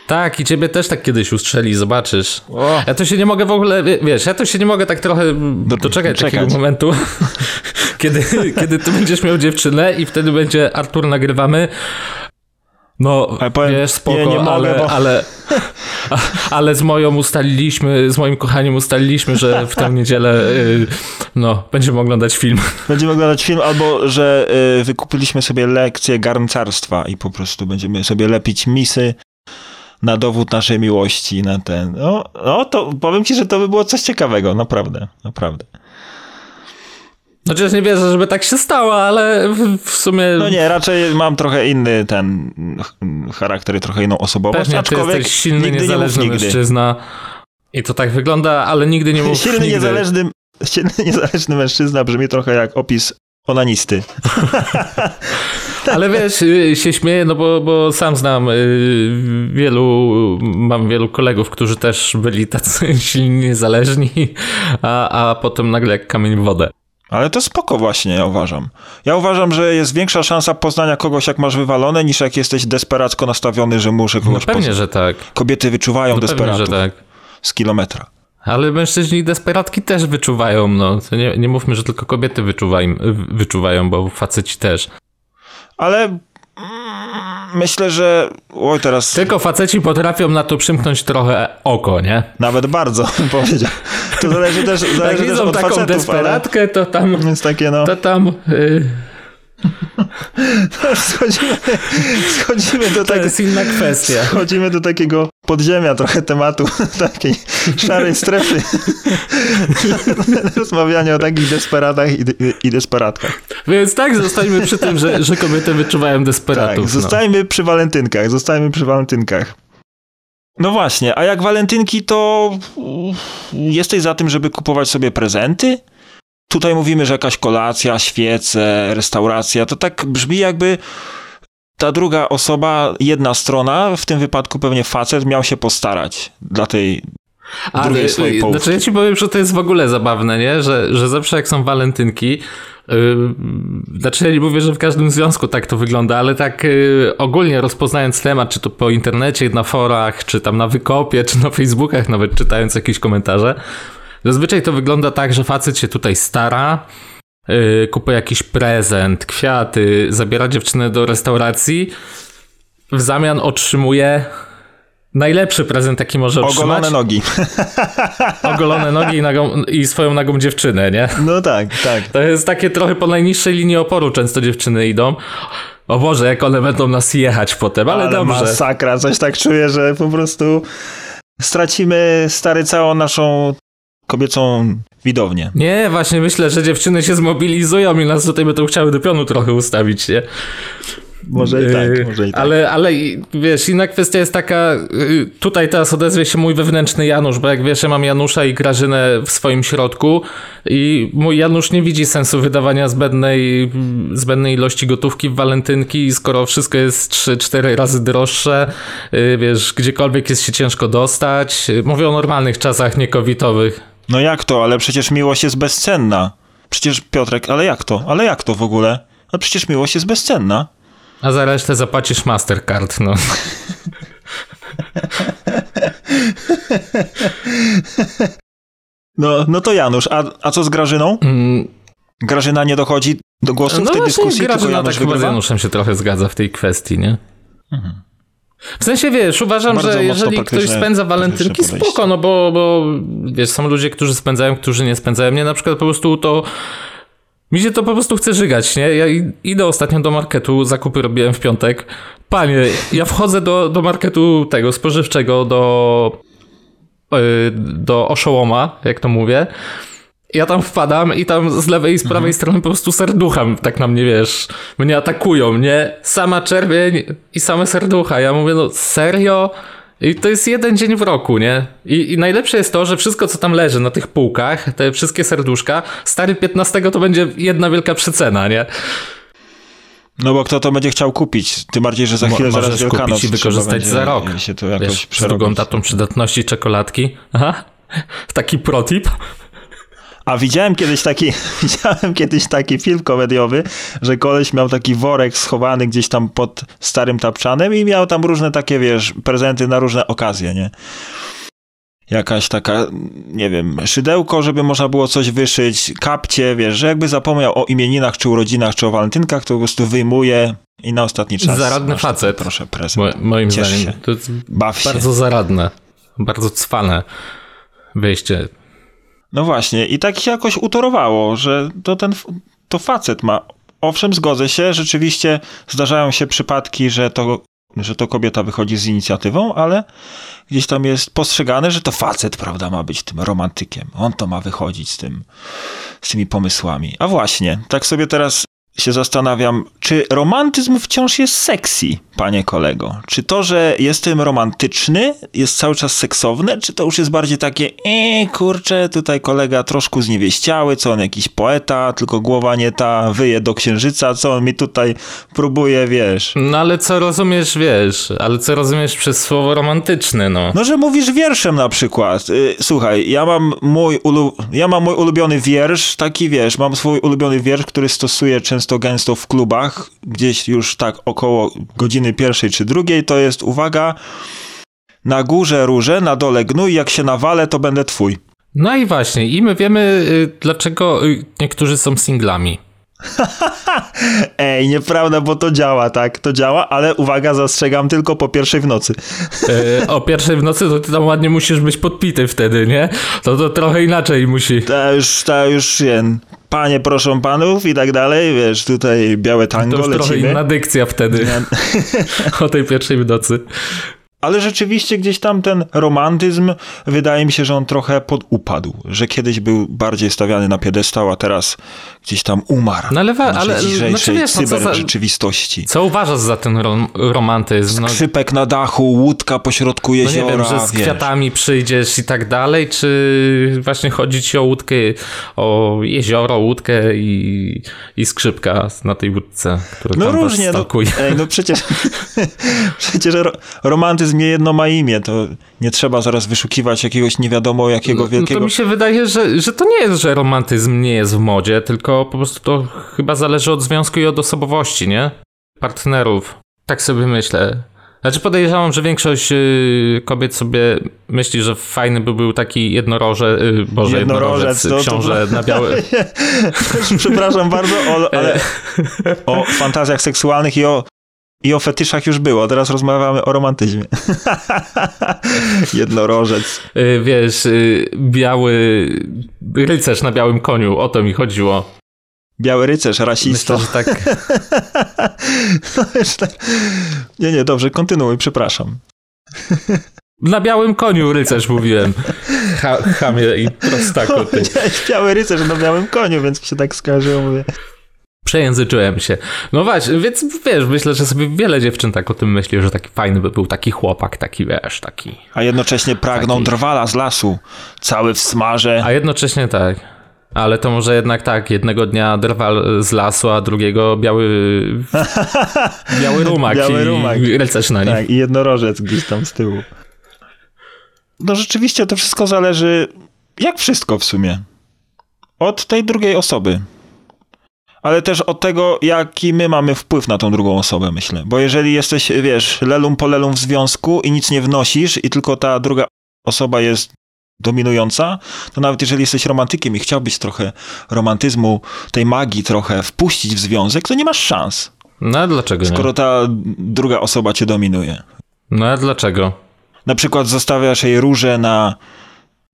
Tak, i ciebie też tak kiedyś ustrzeli, zobaczysz. O. Ja to się nie mogę w ogóle, wie- wiesz, ja to się nie mogę tak trochę Do- doczekać czekać. takiego momentu, *laughs* kiedy, kiedy ty będziesz miał dziewczynę i wtedy będzie Artur, nagrywamy. No, Ale powiem, wiesz, spoko, nie, nie mogę, ale, bo- ale, a- *laughs* ale z moją ustaliliśmy, z moim kochaniem ustaliliśmy, że w tę niedzielę, y, no, będziemy oglądać film. *laughs* Będziemy oglądać film, albo że y, wykupiliśmy sobie lekcję garncarstwa i po prostu będziemy sobie lepić misy na dowód naszej miłości, na ten. No, no to powiem ci, że to by było coś ciekawego, naprawdę, naprawdę. Chociaż nie wierzę, żeby tak się stało, ale w, sumie No nie, raczej mam trochę inny ten ch- charakter i trochę inną osobowość, pewnie ty aczkolwiek jesteś silny, nie niezależny nigdy. mężczyzna. I to tak wygląda, ale nigdy nie mów Silny, nigdy. niezależny, silny, niezależny mężczyzna brzmi trochę jak opis onanisty. *laughs* Ale wiesz, y, się śmieję, no bo, bo sam znam y, wielu, mam wielu kolegów, którzy też byli tacy *laughs* silni, niezależni, a, a potem nagle jak kamień w wodę. Ale to spoko właśnie, ja uważam. Ja uważam, że jest większa szansa poznania kogoś, jak masz wywalone, niż jak jesteś desperacko nastawiony, że muszę No kogoś pewnie, poznać. że tak. Kobiety wyczuwają No pewnie, że desperatów tak. z kilometra. Ale mężczyźni desperatki też wyczuwają, no. Nie, nie mówmy, że tylko kobiety wyczuwają, wyczuwają, bo faceci też. Ale myślę, że... Oj, teraz Tylko faceci potrafią na to przymknąć trochę oko, nie? nawet bardzo bym *laughs* powiedział. To zależy też, *laughs* Jak zależy też widzą od taką facetów, ale... desperatkę, to tam, Więc takie no... to tam, y, *laughs* Schodzimy, schodzimy do to tego... jest inna kwestia. Schodzimy do takiego podziemia trochę tematu, *laughs* takiej szarej strefy. *laughs* Rozmawianie o takich desperatach i, i desperatkach. Więc tak, zostańmy przy tym, że, że kobiety wyczuwają desperatów. Tak, no. zostańmy przy walentynkach, zostańmy przy walentynkach. No właśnie, a jak walentynki, to jesteś za tym, żeby kupować sobie prezenty? Tutaj mówimy, że jakaś kolacja, świece, restauracja, to tak brzmi jakby ta druga osoba, jedna strona, w tym wypadku pewnie facet, miał się postarać dla tej drugiej swojej połówki. Znaczy ja ci powiem, że to jest w ogóle zabawne, nie? Że, że zawsze jak są walentynki, yy, znaczy ja nie mówię, że w każdym związku tak to wygląda, ale tak yy, ogólnie rozpoznając temat, czy to po internecie, na forach, czy tam na wykopie, czy na Facebookach, nawet czytając jakieś komentarze, zazwyczaj to wygląda tak, że facet się tutaj stara, yy, kupuje jakiś prezent, kwiaty, zabiera dziewczynę do restauracji, w zamian otrzymuje najlepszy prezent, jaki może otrzymać ogolone nogi. *laughs* ogolone nogi i, nagą, i swoją nagą dziewczynę, nie? No tak, tak. To jest takie trochę po najniższej linii oporu często dziewczyny idą. O Boże, jak one będą nas jechać potem, ale, Ale dobrze. masakra, coś tak czuję, że po prostu stracimy stary całą naszą kobiecą widownię. Nie, właśnie myślę, że dziewczyny się zmobilizują i nas tutaj będą chciały do pionu trochę ustawić, nie? Może i Yy, tak, może i tak. Ale, ale wiesz, inna kwestia jest taka, yy, tutaj teraz odezwie się mój wewnętrzny Janusz, bo jak wiesz, ja mam Janusza i Grażynę w swoim środku i mój Janusz nie widzi sensu wydawania zbędnej, zbędnej ilości gotówki w walentynki, skoro wszystko jest 3-4 razy droższe, yy, wiesz, gdziekolwiek jest się ciężko dostać. Yy, Mówię o normalnych czasach, nie covidowych. No jak to? Ale przecież miłość jest bezcenna. Przecież Piotrek, ale jak to? Ale jak to w ogóle? No przecież miłość jest bezcenna. A za resztę zapłacisz Mastercard, no. No, no to Janusz, a, a co z Grażyną? Mm, Grażyna nie dochodzi do głosu w No tej właśnie, dyskusji, tylko Grażyna Janusz tak chyba z? Januszem się trochę zgadza w tej kwestii, nie? W sensie, wiesz, uważam, Bardzo że jeżeli ktoś spędza walentynki, spoko, no bo, bo wiesz, są ludzie, którzy spędzają, którzy nie spędzają. Mnie na przykład po prostu to... Mi się to po prostu chce żygać, nie? Ja idę ostatnio do marketu, zakupy robiłem w piątek. Panie, ja wchodzę do, do marketu tego spożywczego, do, yy, do oszołoma, jak to mówię. Ja tam wpadam i tam z lewej i z prawej strony po prostu serducha tak na mnie, wiesz, mnie atakują, nie? Sama czerwień i same serducha. Ja mówię, no serio? I to jest jeden dzień w roku, nie? I, I, najlepsze jest to, że wszystko, co tam leży na tych półkach, te wszystkie serduszka, stary 15 to będzie jedna wielka przecena, nie? No bo kto to będzie chciał kupić? Tym bardziej, że za chwilę Mo zaraz kupić i wykorzystać za rok. Się to jakoś Wiesz, z drugą datą przydatności czekoladki. Aha, taki protip. A widziałem kiedyś taki, *laughs* widziałem kiedyś taki film komediowy, że koleś miał taki worek schowany gdzieś tam pod starym tapczanem i miał tam różne takie, wiesz, prezenty na różne okazje, nie? Jakaś taka, nie wiem, szydełko, żeby można było coś wyszyć, kapcie, wiesz, że jakby zapomniał o imieninach, czy urodzinach, czy o walentynkach, to po prostu wyjmuje i na ostatni czas. Zaradny facet. Proszę, prezent. Mo moim Ciesz zdaniem. Się. To jest Baw bardzo się. zaradne. Bardzo cwane wyjście no właśnie, i tak się jakoś utorowało, że to ten to facet ma. Owszem, zgodzę się, rzeczywiście zdarzają się przypadki, że to, że to kobieta wychodzi z inicjatywą, ale gdzieś tam jest postrzegane, że to facet, prawda, ma być tym romantykiem. On to ma wychodzić z tym, z tymi pomysłami. A właśnie, tak sobie teraz się zastanawiam, czy romantyzm wciąż jest sexy, panie kolego? Czy to, że jestem romantyczny, jest cały czas seksowne, czy to już jest bardziej takie, eee, kurczę, tutaj kolega troszkę zniewieściały, co on jakiś poeta, tylko głowa nie ta, wyje do księżyca, co on mi tutaj próbuje, wiesz. No ale co rozumiesz, wiesz, ale co rozumiesz przez słowo romantyczny, no? No, że mówisz wierszem na przykład. Y, słuchaj, ja mam mój, ulu... ja mam mój ulubiony wiersz, taki, wiesz, mam swój ulubiony wiersz, który stosuję często gęsto w klubach, gdzieś już tak około godziny pierwszej czy drugiej, to jest, uwaga, na górze róże, na dole gnój, jak się nawalę, to będę twój. No i właśnie, i my wiemy, y, dlaczego y, niektórzy są singlami. *laughs* Ej, nieprawda, bo to działa, tak, to działa, ale uwaga, zastrzegam tylko po pierwszej w nocy. *laughs* E, o pierwszej w nocy to ty tam ładnie musisz być podpity wtedy, nie? To to trochę inaczej musi. To już, to już, panie proszą panów i tak dalej, wiesz, tutaj białe tango to już lecimy. trochę inna dykcja wtedy, *laughs* o tej pierwszej w nocy. Ale rzeczywiście gdzieś tam ten romantyzm, wydaje mi się, że on trochę podupadł. Że kiedyś był bardziej stawiany na piedestał, a teraz gdzieś tam umarł. No ale, ale dzisiejszej znaczy, wiesz, cyber no rzeczywistości. Co uważasz za ten rom romantyzm? No, Skrzypek na dachu, łódka pośrodku jeziora. No nie wiem, że z wiesz. kwiatami przyjdziesz i tak dalej, czy właśnie chodzi ci o łódkę, o jezioro, łódkę i, i skrzypka na tej łódce, która no tam różnie, no, ej, no przecież, *laughs* *laughs* przecież romantyzm nie jedno ma imię, to nie trzeba zaraz wyszukiwać jakiegoś nie wiadomo jakiego wielkiego... No to mi się wydaje, że, że to nie jest, że romantyzm nie jest w modzie, tylko po prostu to chyba zależy od związku i od osobowości, nie? Partnerów. Tak sobie myślę. Znaczy podejrzewam, że większość y, kobiet sobie myśli, że fajny by był taki jednoroże, y, boże, jednorożec, jednorożec książę to... na *laughs* biały... Przepraszam bardzo, o, ale *laughs* o fantazjach seksualnych i o i o fetyszach już było, teraz rozmawiamy o romantyzmie. *laughs* Jednorożec. Y, wiesz, y, biały rycerz na białym koniu, o to mi chodziło. Biały rycerz, rasisto. Myślę, że tak. *laughs* no, tak. Nie, nie, dobrze, kontynuuj, przepraszam. Na białym koniu rycerz mówiłem. Ha, chamie i prostako. Ty. *laughs* Biały rycerz na białym koniu, więc mi się tak skojarzyło, mówię. Przejęzyczyłem się. No właśnie, więc wiesz, myślę, że sobie wiele dziewczyn tak o tym myśli, że taki fajny by był taki chłopak, taki wiesz, taki... A jednocześnie pragną taki... drwala z lasu, cały w smarze. A jednocześnie tak. Ale to może jednak tak, jednego dnia drwal z lasu, a drugiego biały *laughs* biały rumak biały i rumak. rycerz na nim. Tak, i jednorożec gdzieś tam z tyłu. No rzeczywiście to wszystko zależy, jak wszystko w sumie, od tej drugiej osoby ale też od tego, jaki my mamy wpływ na tą drugą osobę, myślę. Bo jeżeli jesteś, wiesz, lelum po lelum w związku i nic nie wnosisz i tylko ta druga osoba jest dominująca, to nawet jeżeli jesteś romantykiem i chciałbyś trochę romantyzmu, tej magii trochę wpuścić w związek, to nie masz szans. No a dlaczego Skoro nie? ta druga osoba cię dominuje. No a dlaczego? Na przykład zostawiasz jej róże na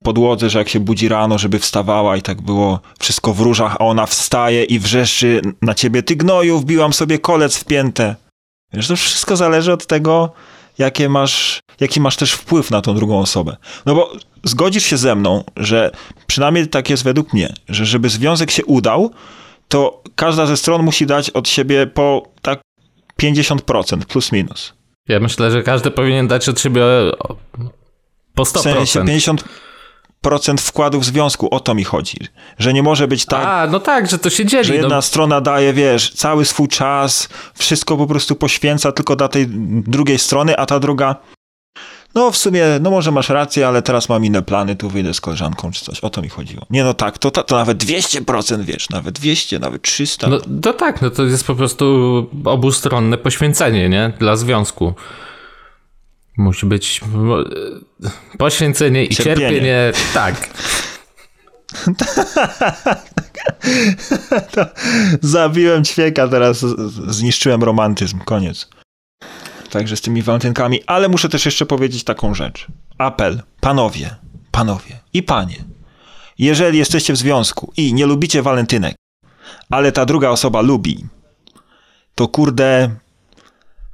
podłodze, że jak się budzi rano, żeby wstawała i tak było wszystko w różach, a ona wstaje i wrzeszczy na ciebie, ty gnoju, wbiłam sobie kolec w piętę. Wiesz, to wszystko zależy od tego, jakie masz, jaki masz też wpływ na tą drugą osobę. No bo zgodzisz się ze mną, że przynajmniej tak jest według mnie, że żeby związek się udał, to każda ze stron musi dać od siebie po tak 50% plus minus. Ja myślę, że każdy powinien dać od siebie po 100%. W sensie 50% wkładu w związku, o to mi chodzi. Że nie może być tak, A, no tak, że to się dzieli. że jedna no, strona daje, wiesz, cały swój czas, wszystko po prostu poświęca tylko dla tej drugiej strony, a ta druga, no w sumie, no może masz rację, ale teraz mam inne plany, tu wyjdę z koleżanką czy coś. O to mi chodziło. Nie no tak, to, to, to nawet 200%, wiesz, nawet 200, nawet 300. no, tak, no to jest po prostu obustronne poświęcenie, nie? Dla związku. Musi być poświęcenie i Cierpienie. cierpienie. Tak. *laughs* Zabiłem ćwieka, teraz zniszczyłem romantyzm, koniec. Także z tymi walentynkami, ale muszę też jeszcze powiedzieć taką rzecz. Apel, panowie, panowie i panie. Jeżeli jesteście w związku i nie lubicie walentynek, ale ta druga osoba lubi, to kurde,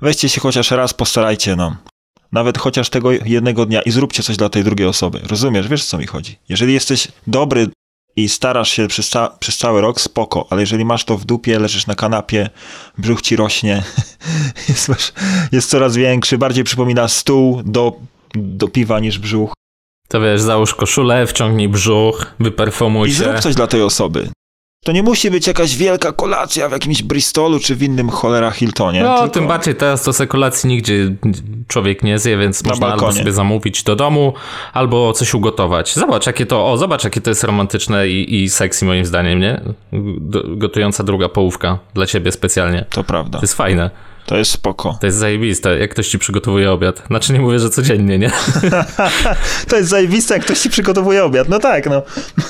weźcie się chociaż raz, postarajcie, no. Nawet chociaż tego jednego dnia i zróbcie coś dla tej drugiej osoby. Rozumiesz, wiesz o co mi chodzi. Jeżeli jesteś dobry i starasz się przez, ca- przez cały rok, spoko, ale jeżeli masz to w dupie, leżysz na kanapie, brzuch ci rośnie, *laughs* jest, jest coraz większy, bardziej przypomina stół do, do piwa niż brzuch. To wiesz, załóż koszulę, wciągnij brzuch, wyperfumuj I się. zrób coś dla tej osoby. To nie musi być jakaś wielka kolacja w jakimś Bristolu czy w innym cholera Hiltonie. No, tylko... tym bardziej teraz to se kolacji nigdzie człowiek nie zje, więc Na można albo balkonie. sobie zamówić do domu, albo coś ugotować. Zobacz, jakie to, o, zobacz, jakie to jest romantyczne i, i sexy moim zdaniem, nie? Gotująca druga połówka dla ciebie specjalnie. To prawda. To jest fajne. To jest spoko. To jest zajebiste, jak ktoś ci przygotowuje obiad. Znaczy nie mówię, że codziennie, nie? *laughs* To jest zajebiste, jak ktoś ci przygotowuje obiad. No tak, no.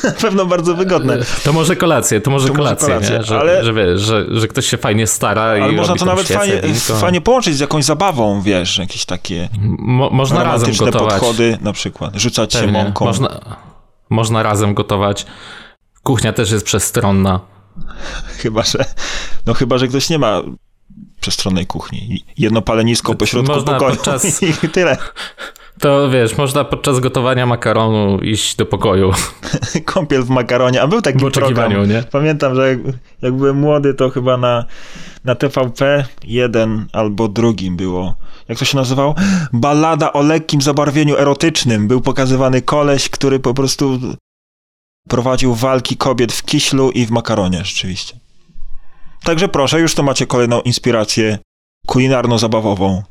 Na *laughs* pewno bardzo wygodne. To może kolację, to może To może kolację? Że, ale- że wiesz, że, że ktoś się fajnie stara i Ale można to nawet fajnie, winko. fajnie połączyć z jakąś zabawą, wiesz, jakieś takie Mo, można razem gotować. podchody na przykład. Rzucać się Pewnie. mąką. Można, można razem gotować. Kuchnia też jest przestronna. Chyba, że, no chyba, że ktoś nie ma przestronnej kuchni. Jedno palenisko po środku Można pokoju podczas- *laughs* i tyle. To wiesz, można podczas gotowania makaronu iść do pokoju. *laughs* Kąpiel w makaronie. A był taki W program. nie? Pamiętam, że jak, jak byłem młody, to chyba na, na TVP jeden albo drugim było. Jak to się nazywało? Ballada o lekkim zabarwieniu erotycznym. Był pokazywany koleś, który po prostu prowadził walki kobiet w kiślu i w makaronie, rzeczywiście. Także proszę, już to macie kolejną inspirację kulinarno-zabawową.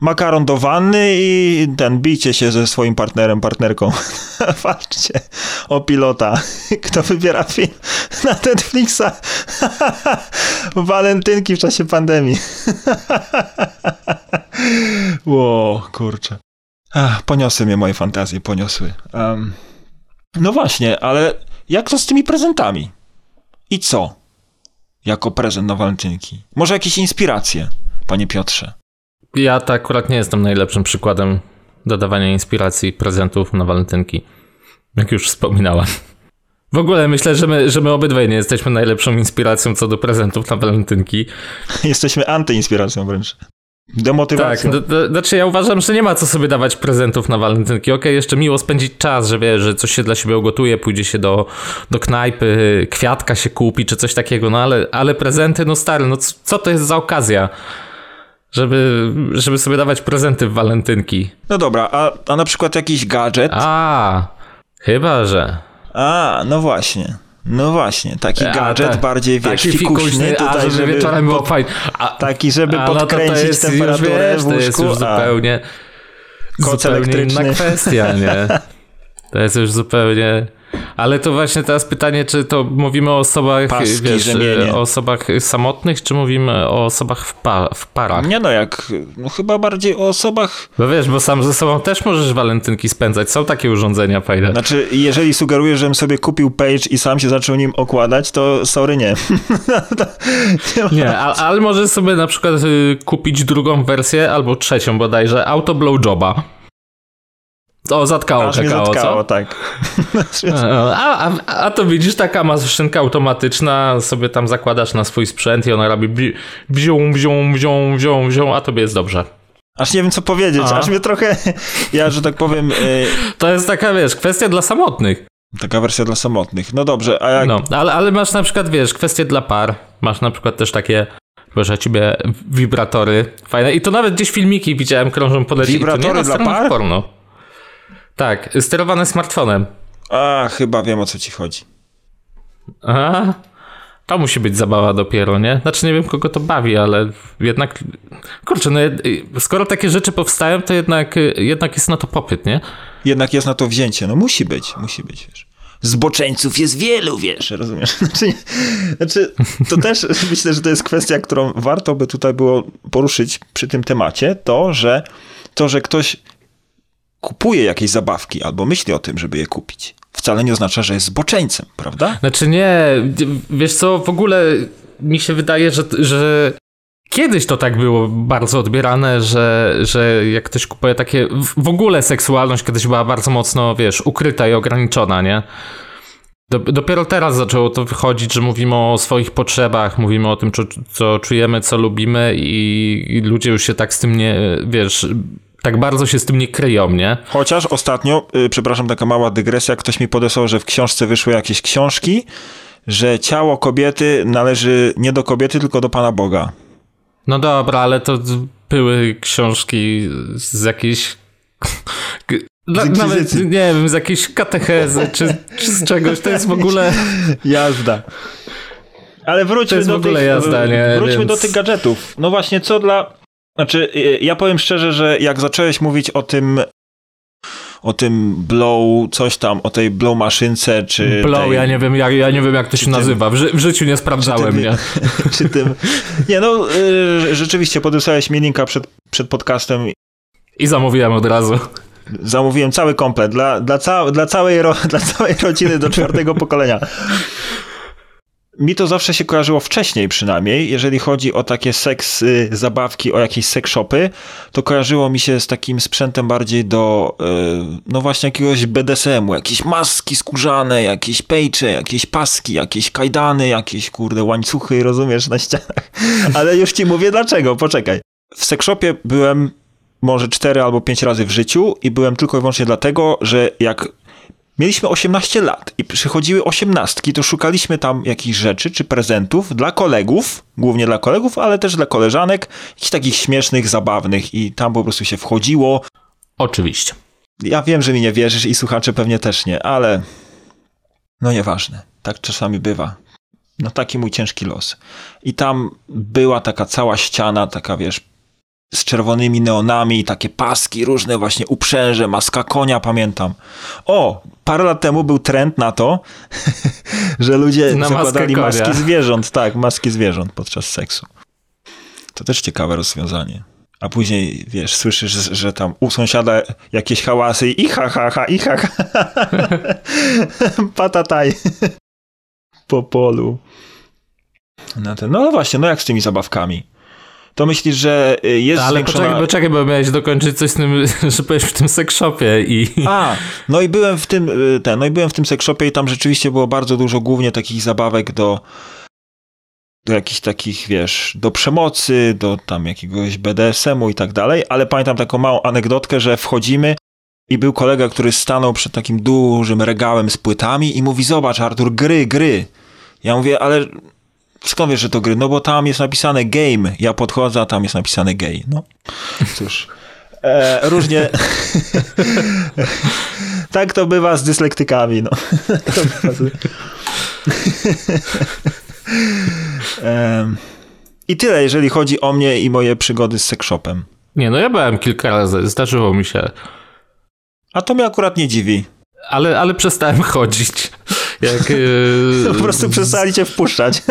Makaron do wanny i ten, bijcie się ze swoim partnerem, partnerką. *laughs* Walczcie o pilota. *laughs* Kto wybiera film na Netflixa? *laughs* Walentynki w czasie pandemii. Ło, kurczę. Ach, poniosły mnie moje fantazje, poniosły. Em, no właśnie, ale jak to z tymi prezentami? I co? Jako prezent na walentynki. Może jakieś inspiracje, panie Piotrze? Ja to akurat nie jestem najlepszym przykładem dodawania inspiracji prezentów na walentynki. Jak już wspominałem. W ogóle myślę, że my, że my obydwaj nie jesteśmy najlepszą inspiracją co do prezentów na walentynki. *laughs* Jesteśmy antyinspiracją wręcz. Tak, Demotywacją. d- d- znaczy ja uważam, że nie ma co sobie dawać prezentów na walentynki. Okej, jeszcze miło spędzić czas, że wiesz, że coś się dla siebie ugotuje, pójdzie się do, do knajpy, kwiatka się kupi, czy coś takiego, no ale, ale prezenty, no stary, no c- co to jest za okazja? Żeby, żeby sobie dawać prezenty w walentynki. No dobra, a, a na przykład jakiś gadżet? A, chyba, że. A, no właśnie. No właśnie, taki A, gadżet tak. bardziej, wiesz, Taki fikuśny fikuśny, a tutaj, żeby, żeby, wieczorem było fajnie. A, taki, żeby a, no to to podkręcić jest temperaturę już, wiesz, w To jest łóżku, już a zupełnie, Koc zupełnie elektryczny. inna kwestia, nie? *laughs* To jest już zupełnie... Ale to właśnie teraz pytanie, czy to mówimy o osobach, Paski, wiesz, o osobach samotnych, czy mówimy o osobach w, pa w parach? Nie no, jak, no chyba bardziej o osobach, Bo wiesz, bo sam ze sobą też możesz walentynki spędzać. Są takie urządzenia fajne. znaczy, jeżeli sugerujesz, żebym sobie kupił page i sam się zaczął nim okładać, to sorry, nie. nie *laughs* Nie, a, ale możesz sobie na przykład y, kupić drugą wersję, albo trzecią bodajże, auto blowjoba. O, zatkało Aż kakao, zatkało, co? tak. *laughs* A, a, a to widzisz, taka maszynka automatyczna, sobie tam zakładasz na swój sprzęt i ona robi bzią, bzią, bzią, bzią, bzią, a tobie jest dobrze. Aż nie wiem, co powiedzieć, A. aż mnie trochę, ja, że tak powiem, y, To jest taka, wiesz, kwestia dla samotnych. taka wersja dla samotnych. No dobrze, a jak, No, ale, ale masz na przykład, wiesz, kwestie dla par. Masz na przykład też takie Proszę ciebie, wibratory. Fajne. I to nawet gdzieś filmiki widziałem, krążą po lecie. Wibratory dla par? porno. Tak, sterowane smartfonem. A, chyba wiem o co ci chodzi. A, to musi być zabawa dopiero, nie? Znaczy nie wiem kogo to bawi, ale jednak, kurczę, no, skoro takie rzeczy powstają, to jednak, jednak jest na to popyt, nie? Jednak jest na to wzięcie, no musi być, musi być, wiesz. Zboczeńców jest wielu, wiesz, rozumiesz? *laughs* Znaczy, znaczy, to też *laughs* myślę, że to jest kwestia, którą warto by tutaj było poruszyć przy tym temacie, to, że to, że ktoś kupuje jakieś zabawki albo myśli o tym, żeby je kupić, wcale nie oznacza, że jest zboczeńcem, prawda? Znaczy nie, wiesz co, w ogóle mi się wydaje, że, że kiedyś to tak było bardzo odbierane, że, że jak ktoś kupuje takie, w ogóle seksualność kiedyś była bardzo mocno, wiesz, ukryta i ograniczona, nie? Dopiero teraz zaczęło to wychodzić, że mówimy o swoich potrzebach, mówimy o tym, co czujemy, co lubimy i, i ludzie już się tak z tym nie, wiesz, tak bardzo się z tym nie kryją, nie? Chociaż ostatnio, yy, przepraszam, taka mała dygresja, ktoś mi podesłał, że w książce wyszły jakieś książki, że ciało kobiety należy nie do kobiety, tylko do Pana Boga. No dobra, ale to były książki z jakiejś... Dla, *laughs* nawet, nie wiem, z jakiejś katechezy, czy, czy z czegoś, to jest w ogóle... *laughs* Jazda. Ale wróćmy, do tych, jazda, nie, wróćmy więc... do tych gadżetów. No właśnie, co dla znaczy, y, y, ja powiem szczerze, że jak zacząłeś mówić o tym o tym blow, coś tam, o tej blow maszynce, czy... Blow, tej, ja nie wiem, ja, ja nie wiem jak to się tym, nazywa. W, ży w, życiu nie sprawdzałem, czy tym, nie? *laughs* Czy tym... Nie, no, y, rzeczywiście, podesłałeś mi linka przed, przed podcastem. I zamówiłem od razu. Zamówiłem cały komplet dla, dla, ca dla, całej, ro *laughs* dla całej rodziny do czwartego pokolenia mi to zawsze się kojarzyło wcześniej przynajmniej, jeżeli chodzi o takie seks y, zabawki, o jakieś seks to kojarzyło mi się z takim sprzętem bardziej do, y, no właśnie jakiegoś BDSM-u, jakieś maski skórzane, jakieś pejcze, jakieś paski, jakieś kajdany, jakieś kurde łańcuchy, rozumiesz, na ścianach. *laughs* Ale już ci mówię dlaczego, poczekaj. W seks shopie byłem może cztery albo pięć razy w życiu i byłem tylko i wyłącznie dlatego, że jak Mieliśmy 18 lat i przychodziły osiemnastki, to szukaliśmy tam jakichś rzeczy czy prezentów dla kolegów, głównie dla kolegów, ale też dla koleżanek, jakichś takich śmiesznych, zabawnych i tam po prostu się wchodziło. Oczywiście. Ja wiem, że mi nie wierzysz i słuchacze pewnie też nie, ale no nieważne. Tak czasami bywa. No taki mój ciężki los. I tam była taka cała ściana, taka wiesz, z czerwonymi neonami, takie paski, różne właśnie uprzęże, maska konia, pamiętam. O, parę lat temu był trend na to, *laughs* że ludzie na zakładali maski zwierząt, tak, maski zwierząt podczas seksu. To też ciekawe rozwiązanie. A później, wiesz, słyszysz, że, że tam u sąsiada jakieś hałasy i ha, ha, ha, i ha, ha. *laughs* Patataj. *laughs* po polu. No, ten, no właśnie, no jak z tymi zabawkami? To myślisz, że y, jest Ale zwiększona... poczekaj, poczekaj, bo miałeś dokończyć coś z tym, *laughs* że byłeś w tym sekszopie i... A, no i byłem w tym, y, ten, no i byłem w tym sekszopie i tam rzeczywiście było bardzo dużo głównie takich zabawek do do jakichś takich, wiesz, do przemocy, do tam jakiegoś BDSM-u i tak dalej, ale pamiętam taką małą anegdotkę, że wchodzimy i był kolega, który stanął przed takim dużym regałem z płytami i mówi, zobacz Artur, gry, gry. Ja mówię, ale skąd wiesz, że to gry? No bo tam jest napisane game. Ja podchodzę, a tam jest napisane gay. No cóż. E, różnie. *laughs* tak to bywa z dyslektykami. No. *laughs* *laughs* e, I tyle, jeżeli chodzi o mnie i moje przygody z sekszopem. Nie, no ja byłem kilka razy, zdarzyło mi się. A to mnie akurat nie dziwi. Ale, ale przestałem chodzić. Jak, yy... *laughs* po prostu przestali cię wpuszczać. *laughs*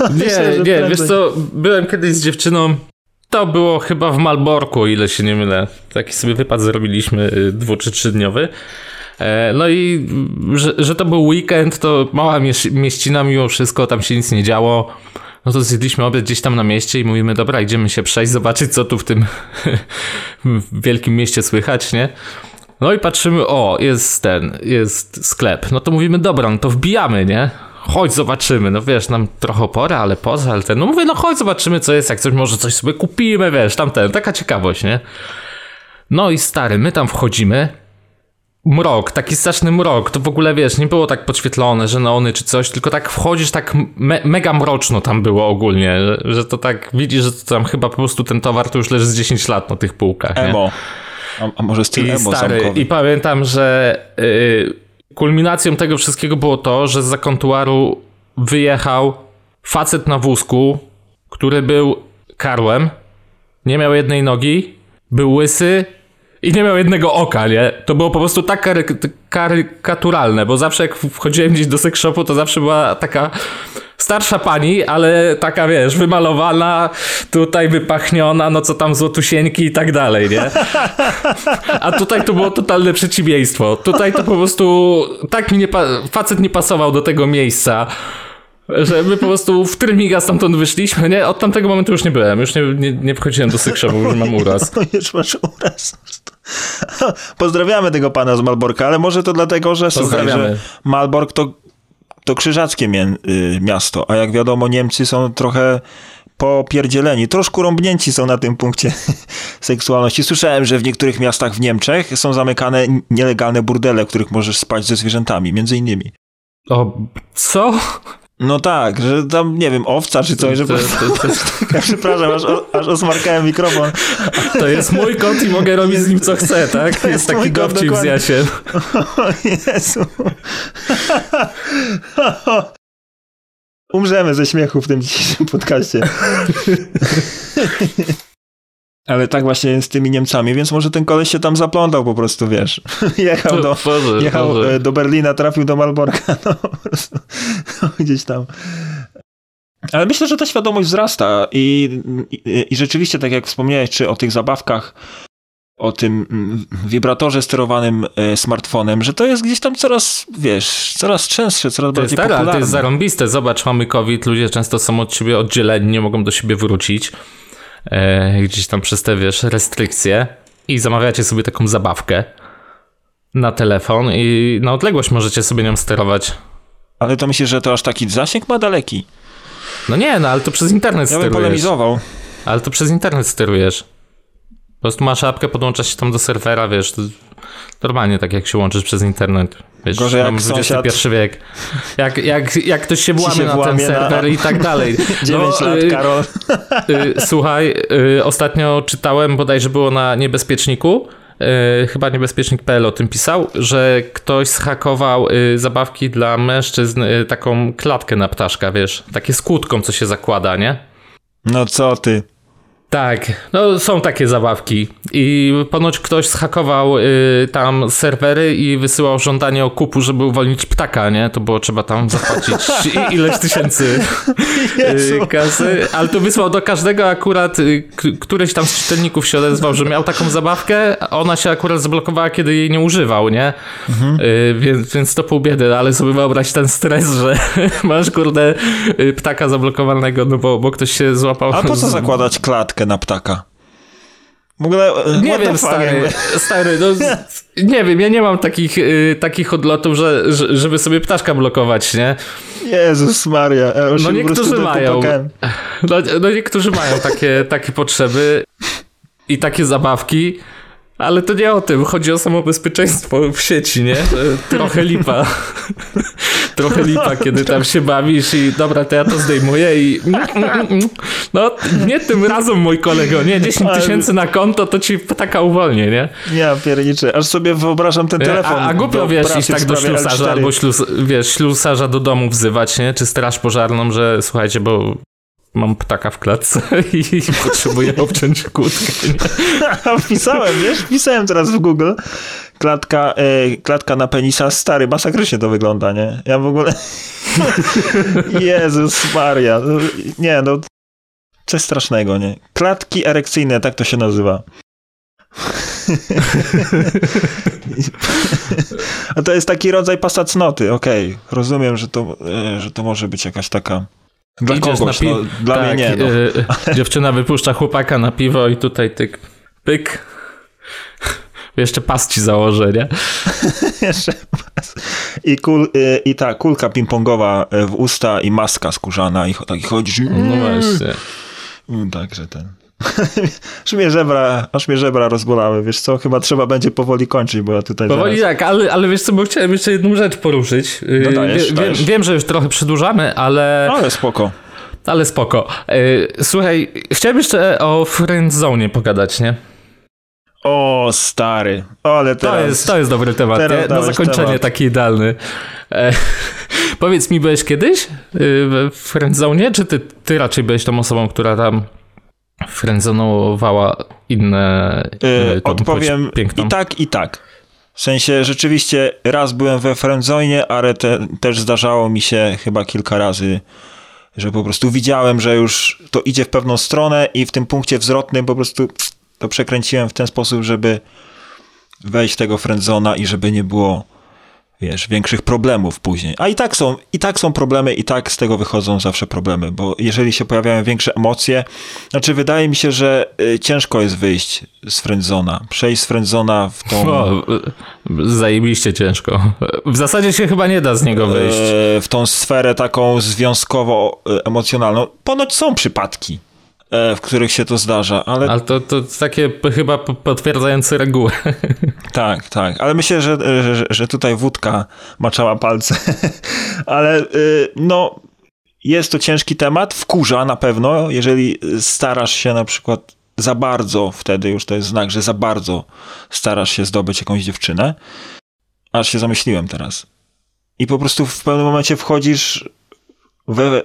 nie, Myślę, nie, prędzej. wiesz co, byłem kiedyś z dziewczyną, to było chyba w Malborku, o ile się nie mylę. Taki sobie wypad zrobiliśmy y, dwu czy trzydniowy. E, no i że, że to był weekend, to mała mieścina mimo wszystko, tam się nic nie działo. No to zjedliśmy obiad gdzieś tam na mieście i mówimy, dobra, idziemy się przejść, zobaczyć co tu w tym *laughs* wielkim mieście słychać, nie? No i patrzymy, o, jest ten, jest sklep. No to mówimy, dobra, no to wbijamy, nie? Chodź, zobaczymy. No wiesz, nam trochę pora, ale poza, ale ten. No mówię, no chodź, zobaczymy, co jest, jak coś, może coś sobie kupimy, wiesz, tamten, taka ciekawość, nie? No i stary, my tam wchodzimy mrok, taki straszny mrok. To w ogóle wiesz, nie było tak podświetlone, że neony czy coś, tylko tak wchodzisz, tak me mega mroczno tam było ogólnie, że, że, to tak widzisz, że to tam chyba po prostu ten towar to już leży z 10 lat na tych półkach. Emo. A, a, może styl I emo stary, zamkowy. I pamiętam, że yy, kulminacją tego wszystkiego było to, że z zakontuaru wyjechał facet na wózku, który był karłem, nie miał jednej nogi, był łysy i nie miał jednego oka, nie? To było po prostu tak kary karykaturalne, bo zawsze jak wchodziłem gdzieś do sex shopu, to zawsze była taka starsza pani, ale taka, wiesz, wymalowana, tutaj wypachniona, no co tam złotusieńki i tak dalej, nie? A tutaj to było totalne przeciwieństwo. Tutaj to po prostu tak mi nie facet nie pasował do tego miejsca że my po prostu w trymiga stamtąd wyszliśmy, nie? Od tamtego momentu już nie byłem, już nie, nie, nie wchodziłem do sekszowu, już mam uraz. *laughs* już masz uraz. Pozdrawiamy tego pana z Malborka, ale może to dlatego, że słuchaj, że Malbork to, to krzyżackie y, miasto, a jak wiadomo Niemcy są trochę popierdzieleni, troszkę rąbnięci są na tym punkcie *laughs* seksualności. Słyszałem, że w niektórych miastach w Niemczech są zamykane nielegalne burdele, w których możesz spać ze zwierzętami, między innymi. O, co? No tak, że tam, nie wiem, owca czy coś, że to, to, *laughs* to, przepraszam, aż, aż osmarkałem mikrofon. To jest mój kot i mogę robić z nim co chcę, tak? To jest, jest taki dowcip z Jasiem. O Jezu. Umrzemy ze śmiechu w tym dzisiejszym podcaście. Ale tak właśnie z tymi Niemcami, więc może ten koleś się tam zaplątał po prostu, wiesz. *laughs* Jechał, do, Boże, jechał Boże. do Berlina, trafił do Malborka, *laughs* no po prostu no, *laughs* gdzieś tam. Ale myślę, że ta świadomość wzrasta i, i, i rzeczywiście, tak jak wspomniałeś, czy o tych zabawkach, o tym wibratorze sterowanym e, smartfonem, że to jest gdzieś tam coraz, wiesz, coraz częstsze, coraz to bardziej jest, popularne. to jest zarąbiste. Zobacz, mamy COVID, ludzie często są od siebie oddzieleni, nie mogą do siebie wrócić gdzieś tam przez te, wiesz, restrykcje i zamawiacie sobie taką zabawkę na telefon i na odległość możecie sobie nią sterować. Ale to myślisz, że to aż taki zasięg ma daleki? No nie, no ale to przez internet ja sterujesz. Ja bym polemizował. Ale to przez internet sterujesz. Po prostu masz apkę, podłączasz się tam do serwera, wiesz, normalnie tak jak się łączysz przez internet. Wiesz, Gorzej jak XXI sąsiad... wiek. Jak, jak, jak ktoś się włamie na ten serwer na... i tak dalej. 9 *laughs* no, lat, y, Karol. Y, słuchaj, y, ostatnio czytałem, bodajże było na Niebezpieczniku, chyba niebezpiecznik.pl o tym pisał, że ktoś zhakował zabawki dla mężczyzn, taką klatkę na ptaszka, wiesz, takie z kłódką, co się zakłada, nie? No co ty? Tak, no są takie zabawki i ponoć ktoś zhakował y, tam serwery i wysyłał żądanie okupu, żeby uwolnić ptaka, nie? To było trzeba tam zapłacić *laughs* ileś tysięcy y, kasy, ale to wysłał do każdego akurat, y, któryś tam z czytelników się odezwał, że miał taką zabawkę, a ona się akurat zablokowała, kiedy jej nie używał, nie? Mhm. Y, więc, więc to pół biedy, ale sobie wyobraź ten stres, że *laughs* masz kurde y, ptaka zablokowanego, no bo, bo ktoś się złapał. A po co zakładać klatkę? Na ptaka. W ogóle, e, nie wiem, stary, stary no, nie wiem, ja nie mam takich, y, takich odlotów, że, że, żeby sobie ptaszka blokować, nie? Jezus Maria. Ja no niektórzy mają. No, no, niektórzy mają takie, takie potrzeby i takie zabawki. Ale to nie o tym, chodzi o samo bezpieczeństwo w sieci, nie? Trochę lipa. *laughs* Trochę lipa, kiedy tam się bawisz i dobra, to ja to zdejmuję i no nie tym razem, mój kolego, nie? 10 tysięcy na konto, to ci taka uwolnię, nie? Ja pierniczę, aż sobie wyobrażam ten telefon. A, a głupio, wiesz, iść tak do ślusarza albo ślus, wiesz, ślusarza do domu wzywać, nie? Czy straż pożarną, że słuchajcie, bo mam ptaka w klatce *laughs* i, potrzebuję *laughs* obciąć kłódkę. Wpisałem, wiesz? Wpisałem teraz w Google klatka, e, klatka na penisa. Stary, masakrycznie to wygląda, nie? Ja w ogóle... *laughs* Jezus Maria. No, nie, no... Coś strasznego, nie? Klatki erekcyjne, tak to się nazywa. A to jest taki rodzaj pasa cnoty, okej. Okay. Rozumiem, że to, e, że to może być jakaś taka dla Idziesz kogoś, pi- no, dla tak, mnie nie. No. Yy, dziewczyna wypuszcza chłopaka na piwo i tutaj tyk, pyk. Jeszcze pas ci założę, nie? *laughs* Jeszcze pas. I, kul, yy, I ta kulka ping-pongowa w usta i maska skórzana i tak chodzisz. No właśnie. Mm, także ten. Aż, mnie żebra, aż mnie żebra rozbolały, wiesz co, chyba trzeba będzie powoli kończyć, bo ja tutaj Powoli zaraz... tak, ale, ale wiesz co, bo chciałem jeszcze jedną rzecz poruszyć. No dajesz, Wie, dajesz. Wiem, wiem, że już trochę przedłużamy, ale, Ale spoko. ale spoko. Yy, Słuchaj, chciałem jeszcze o Friendzone pogadać, nie? O, stary, ale teraz... To jest, to jest dobry temat, teraz? Na zakończenie temat. taki idealny. E, *laughs* powiedz mi, byłeś kiedyś y, w friendzone, czy ty, ty raczej byłeś tą osobą, która tam friendzonowała inne Yy, odpowiem piękną? i tak, i tak. W sensie rzeczywiście raz byłem we friendzone, ale te, też zdarzało mi się chyba kilka razy, że po prostu widziałem, że już to idzie w pewną stronę i w tym punkcie zwrotnym po prostu to przekręciłem w ten sposób, żeby wejść w tego friendzona i żeby nie było wiesz, większych problemów później. A i tak są, i tak są problemy, i tak z tego wychodzą zawsze problemy, bo jeżeli się pojawiają większe emocje, znaczy wydaje mi się, że y, ciężko jest wyjść z friendzona, przejść z friendzona w tą... O, zajebiście ciężko. W zasadzie się chyba nie da z niego wyjść. e, w tą sferę taką związkowo-emocjonalną. Ponoć są przypadki, e, w których się to zdarza, ale Ale to, to takie chyba potwierdzające regułę. *laughs* tak, tak. Ale myślę, że, że, że tutaj wódka maczała palce. *laughs* ale y, no, jest to ciężki temat, wkurza na pewno, jeżeli starasz się na przykład za bardzo, wtedy już to jest znak, że za bardzo starasz się zdobyć jakąś dziewczynę. Aż się zamyśliłem teraz. I po prostu w pewnym momencie wchodzisz we,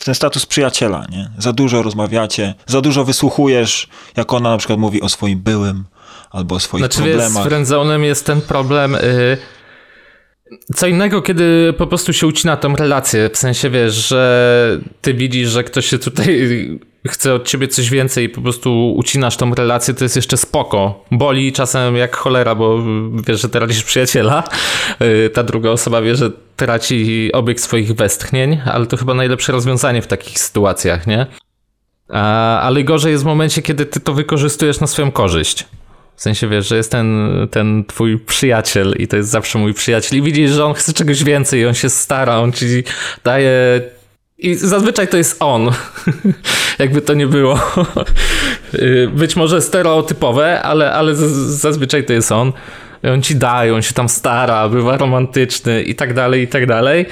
w ten status przyjaciela, nie? Za dużo rozmawiacie, za dużo wysłuchujesz, jak ona na przykład mówi o swoim byłym, albo o swoich Znaczy z problemach. friendzonem jest ten problem... Y co innego, kiedy po prostu się ucina tą relację, w sensie wiesz, że ty widzisz, że ktoś się tutaj chce od ciebie coś więcej i po prostu ucinasz tą relację, to jest jeszcze spoko. Boli czasem jak cholera, bo wiesz, że tracisz przyjaciela. Y, Ta druga osoba wie, że traci obieg swoich westchnień, ale to chyba najlepsze rozwiązanie w takich sytuacjach, nie? A, ale gorzej jest w momencie, kiedy ty to wykorzystujesz na swoją korzyść. W sensie wiesz, że jest ten, ten twój przyjaciel i to jest zawsze mój przyjaciel i widzisz, że on chce czegoś więcej, on się stara, on ci daje... I zazwyczaj to jest on, *laughs* jakby to nie było. *laughs* Y, Być może stereotypowe, ale, ale zazwyczaj to jest on. On ci daje, on się tam stara, bywa romantyczny i tak dalej, i tak dalej.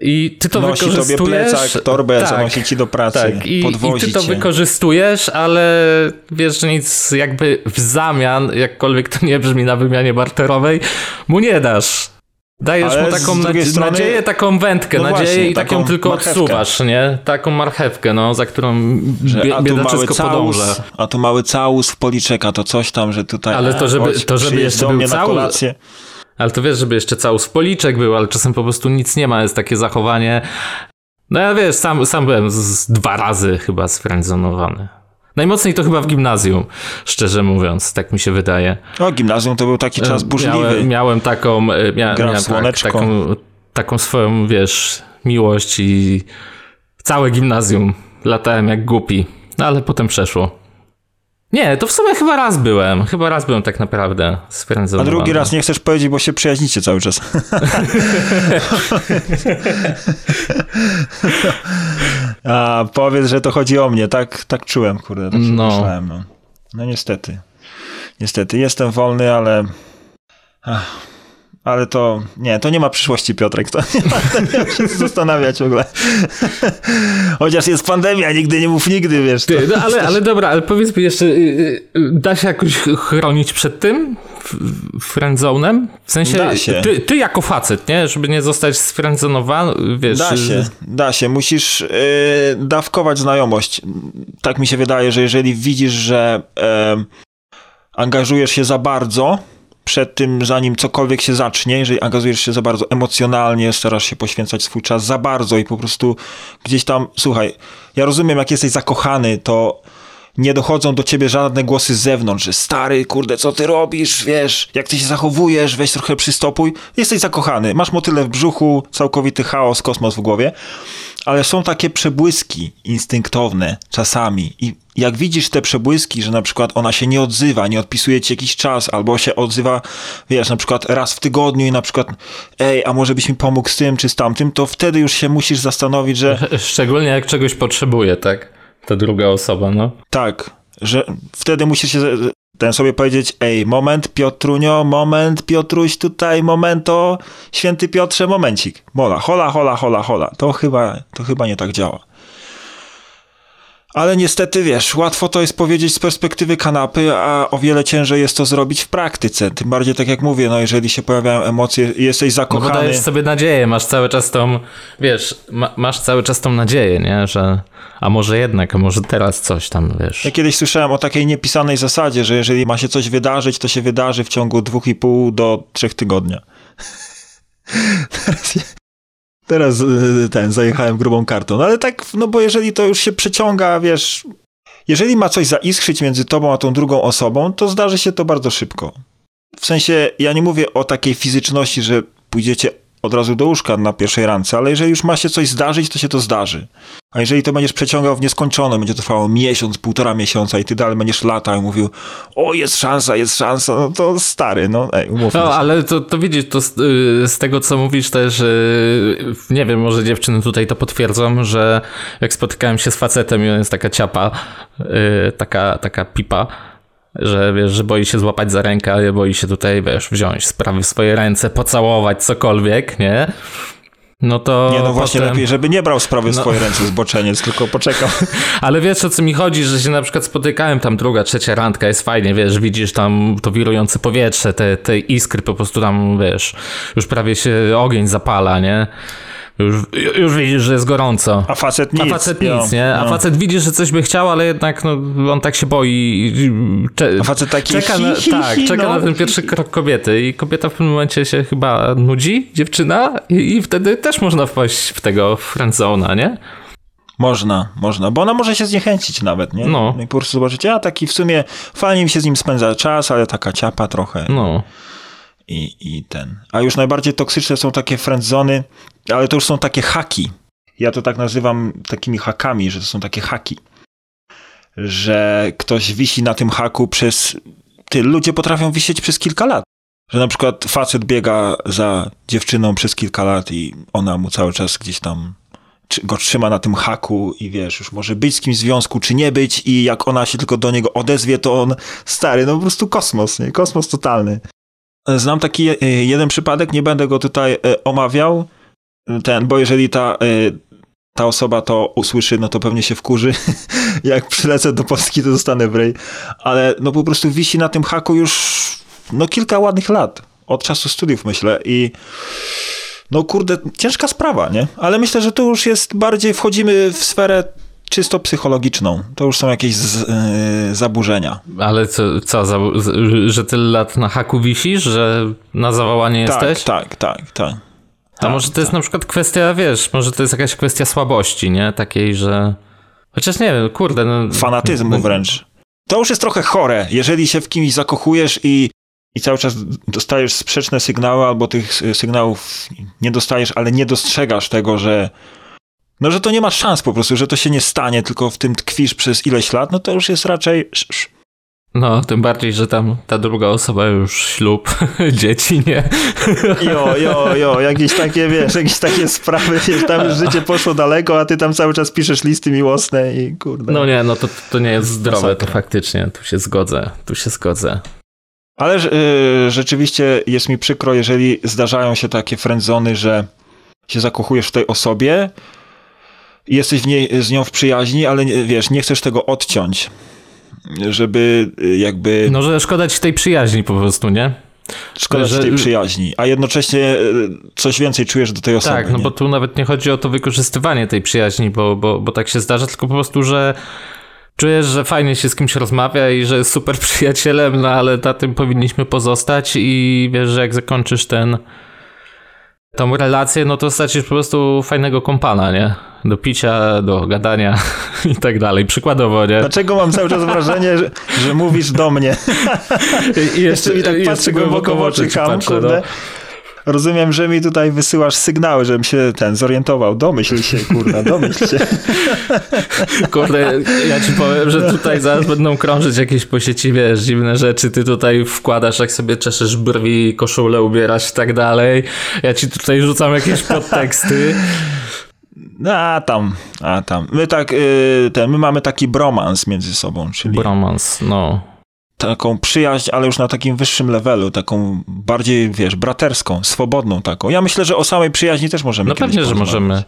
I ty to Nosi tobie wykorzystujesz. plecak, torbę, tak, zanosi ci do pracy, tak. I, I ty to cię. wykorzystujesz, ale wiesz, że nic jakby w zamian, jakkolwiek to nie brzmi na wymianie barterowej, mu nie dasz. Dajesz Ale mu taką drugiej nadzie- strony- nadzieję, taką wędkę, No nadzieję właśnie, i taką taką tylko marchewkę. odsuwasz, nie? Taką marchewkę, no, za którą bie, a tu mały biedaczysko całus, podąża. a tu mały całus w policzeka, to coś tam, że tutaj... Ale to, a, żeby- chodź, to, żeby jeszcze był całus. Ale to wiesz, żeby jeszcze cały spoliczek był, ale czasem po prostu nic nie ma, jest takie zachowanie. No ja wiesz, sam, sam byłem z, z dwa razy chyba sfriendzonowany. Najmocniej to chyba w gimnazjum, szczerze mówiąc, tak mi się wydaje. O, gimnazjum to był taki czas burzliwy. Miałem, miałem taką, e, mia, miałem tak, taką, taką swoją, wiesz, miłość i całe gimnazjum latałem jak głupi, no, ale potem przeszło. Nie, to w sumie chyba raz byłem, chyba raz byłem tak naprawdę A sfriendzonowany. drugi raz nie chcesz powiedzieć, bo się przyjaźnicie cały czas. *laughs* A powiedz, że to chodzi o mnie. Tak, tak czułem, kurde. Tak No. no. myślałem. No. no niestety. Niestety. Jestem wolny, ale... Ach, ale to... Nie, to nie ma przyszłości, Piotrek. To nie ma, to nie ma się zastanawiać w ogóle. Chociaż jest pandemia, nigdy nie mów nigdy, wiesz. Ty, no ale, ale dobra, ale powiedz mi jeszcze, y, y, da się jakoś ch- chronić przed tym friendzonem? W sensie, Da się. Ty, ty jako facet, nie? Żeby nie zostać sfriendzonowany, wiesz... Da y, się, da się. Musisz yy, dawkować znajomość. Tak mi się wydaje, że jeżeli widzisz, że em, angażujesz się za bardzo przed tym, zanim cokolwiek się zacznie, jeżeli angażujesz się za bardzo emocjonalnie, starasz się poświęcać swój czas za bardzo i po prostu gdzieś tam, słuchaj, ja rozumiem, jak jesteś zakochany, to nie dochodzą do ciebie żadne głosy z zewnątrz, że stary, kurde, co ty robisz, wiesz, jak ty się zachowujesz, weź trochę przystopuj. Jesteś zakochany, masz motyle w brzuchu, całkowity chaos, kosmos w głowie, ale są takie przebłyski instynktowne czasami i jak widzisz te przebłyski, że na przykład ona się nie odzywa, nie odpisuje ci jakiś czas, albo się odzywa, wiesz, na przykład raz w tygodniu i na przykład ej, a może byś mi pomógł z tym czy z tamtym, to wtedy już się musisz zastanowić, że *laughs* Szczególnie jak czegoś potrzebuje, tak? Ta druga osoba, no. Tak, że wtedy musisz się ten sobie powiedzieć, ej, moment Piotrunio, moment Piotruś tutaj, momento, święty Piotrze, momencik. Mola, hola, hola, hola, hola. To chyba, to chyba nie tak działa. Ale niestety, wiesz, łatwo to jest powiedzieć z perspektywy kanapy, a o wiele ciężej jest to zrobić w praktyce. Tym bardziej, tak jak mówię, no jeżeli się pojawiają emocje, jesteś zakochany... No bo dajesz sobie nadzieję, masz cały czas tą, wiesz, ma, masz cały czas tą nadzieję, nie, że a może jednak, a może teraz coś tam, wiesz. Ja kiedyś słyszałem o takiej niepisanej zasadzie, że jeżeli ma się coś wydarzyć, to się wydarzy w ciągu dwóch i pół do trzech tygodnia. *laughs* Teraz Teraz y, ten, zajechałem grubą kartą. No ale tak, no bo jeżeli to już się przeciąga, wiesz, jeżeli ma coś zaiskrzyć między tobą a tą drugą osobą, to zdarzy się to bardzo szybko. W sensie, ja nie mówię o takiej fizyczności, że pójdziecie od razu do łóżka na pierwszej rance, ale jeżeli już ma się coś zdarzyć, to się to zdarzy. A jeżeli to będziesz przeciągał w nieskończone, będzie to trwało miesiąc, półtora miesiąca i ty dalej będziesz latał i mówił, o jest szansa, jest szansa, no to stary, no ej, umówmy No, ale to, to widzisz, to z, y, z, tego co mówisz też, y, nie wiem, może dziewczyny tutaj to potwierdzą, że jak spotykałem się z facetem i on jest taka ciapa, y, taka, taka pipa, że wiesz, że boi się złapać za rękę, ale boi się tutaj, wiesz, wziąć sprawy w swoje ręce, pocałować cokolwiek, nie? No to. Nie, no właśnie potem... lepiej, żeby nie brał sprawy w no. swoje ręce zboczeniec, tylko poczekał. *laughs* Ale wiesz o co mi chodzi, że się na przykład spotykałem tam druga, trzecia randka, jest fajnie, wiesz, widzisz tam to wirujące powietrze, te, te iskry po prostu tam, wiesz, już prawie się ogień zapala, nie? Już, już widzisz, że jest gorąco. A facet nic. A facet nic, nie? A no. facet widzi, że coś by chciał, ale jednak no, on tak się boi. Cze A facet taki czeka na, hi, hi, Tak, hi, czeka no. na ten pierwszy krok kobiety i kobieta w pewnym momencie się chyba nudzi, dziewczyna i, i wtedy też można wpaść w tego friendzona, nie? Można, można, bo ona może się zniechęcić nawet, nie? No. I po prostu zobaczycie, a taki w sumie fajnie mi się z nim spędza czas, ale taka ciapa trochę. No i, i ten. A już najbardziej toksyczne są takie friendzony, ale to już są takie haki. Ja to tak nazywam takimi hakami, że to są takie haki. Że ktoś wisi na tym haku przez... Ty, ludzie potrafią wisieć przez kilka lat. Że na przykład facet biega za dziewczyną przez kilka lat i ona mu cały czas gdzieś tam go trzyma na tym haku i wiesz, już może być z kimś w związku, czy nie być i jak ona się tylko do niego odezwie, to on stary, no po prostu kosmos, nie? Kosmos totalny. Znam taki e, jeden przypadek, nie będę go tutaj e, omawiał, ten, bo jeżeli ta, e, ta osoba to usłyszy, no to pewnie się wkurzy. *laughs* Jak przylecę do Polski, to zostanę w rej. Ale no po prostu wisi na tym haku już no kilka ładnych lat. Od czasu studiów myślę i no kurde, ciężka sprawa, nie? Ale myślę, że tu już jest bardziej, wchodzimy w sferę czysto psychologiczną. To już są jakieś z, yy, zaburzenia. Ale co, co że tyle lat na haku wisisz, że na zawołanie tak, jesteś? Tak, tak, tak. A tak, może to jest tak. na przykład kwestia, wiesz, może to jest jakaś kwestia słabości, nie? Takiej, że... Chociaż nie wiem, kurde. No... Fanatyzmu no... wręcz. To już jest trochę chore, jeżeli się w kimś zakochujesz i, i cały czas dostajesz sprzeczne sygnały, albo tych sygnałów nie dostajesz, ale nie dostrzegasz tego, że no, że to nie ma szans po prostu, że to się nie stanie, tylko w tym tkwisz przez ileś lat, no to już jest raczej... No, tym bardziej, że tam ta druga osoba już ślub, *laughs* dzieci, nie? Jo, jo, jo, jakieś takie, wiesz, jakieś takie sprawy, wiesz, tam już życie poszło daleko, a ty tam cały czas piszesz listy miłosne i kurde. No nie, no to, to nie jest zdrowe, to faktycznie, tu się zgodzę, tu się zgodzę. Ale y, rzeczywiście jest mi przykro, jeżeli zdarzają się takie frędzony, że się zakochujesz w tej osobie, jesteś w niej, z nią w przyjaźni, ale wiesz, nie chcesz tego odciąć, żeby y, jakby... No, że szkoda ci tej przyjaźni po prostu, nie? Szkoda że... ci tej przyjaźni, a jednocześnie y, coś więcej czujesz do tej osoby. Tak, no nie? bo tu nawet nie chodzi o to wykorzystywanie tej przyjaźni, bo, bo, bo tak się zdarza, tylko po prostu, że czujesz, że fajnie się z kimś rozmawia i że jest super *laughs* przyjacielem, no ale na tym powinniśmy pozostać i wiesz, że jak zakończysz ten tą relację, no to stracisz po prostu fajnego kompana, nie? Do picia, do gadania *laughs* i tak dalej. Przykładowo, nie? Dlaczego mam cały czas wrażenie, że, że mówisz do mnie? I jeszcze, jeszcze mi tak patrzy głęboko w oczy, ham, kurde. No. Rozumiem, że mi tutaj wysyłasz sygnały, żebym się ten zorientował. Domyśl się, kurwa, domyśl się. *laughs* Kurde, ja ci powiem, że tutaj zaraz będą krążyć jakieś po sieci, wiesz, dziwne rzeczy. Ty tutaj wkładasz, jak sobie czeszesz brwi, koszulę ubierasz i tak dalej. Ja ci tutaj rzucam jakieś podteksty. No, a tam, a tam. My tak, y, ten, my mamy taki bromans między sobą, czyli Bromans, no. taką przyjaźń, ale już na takim wyższym levelu, taką bardziej, wiesz, braterską, swobodną taką. Ja myślę, że o samej przyjaźni też możemy No pewnie, że możemy.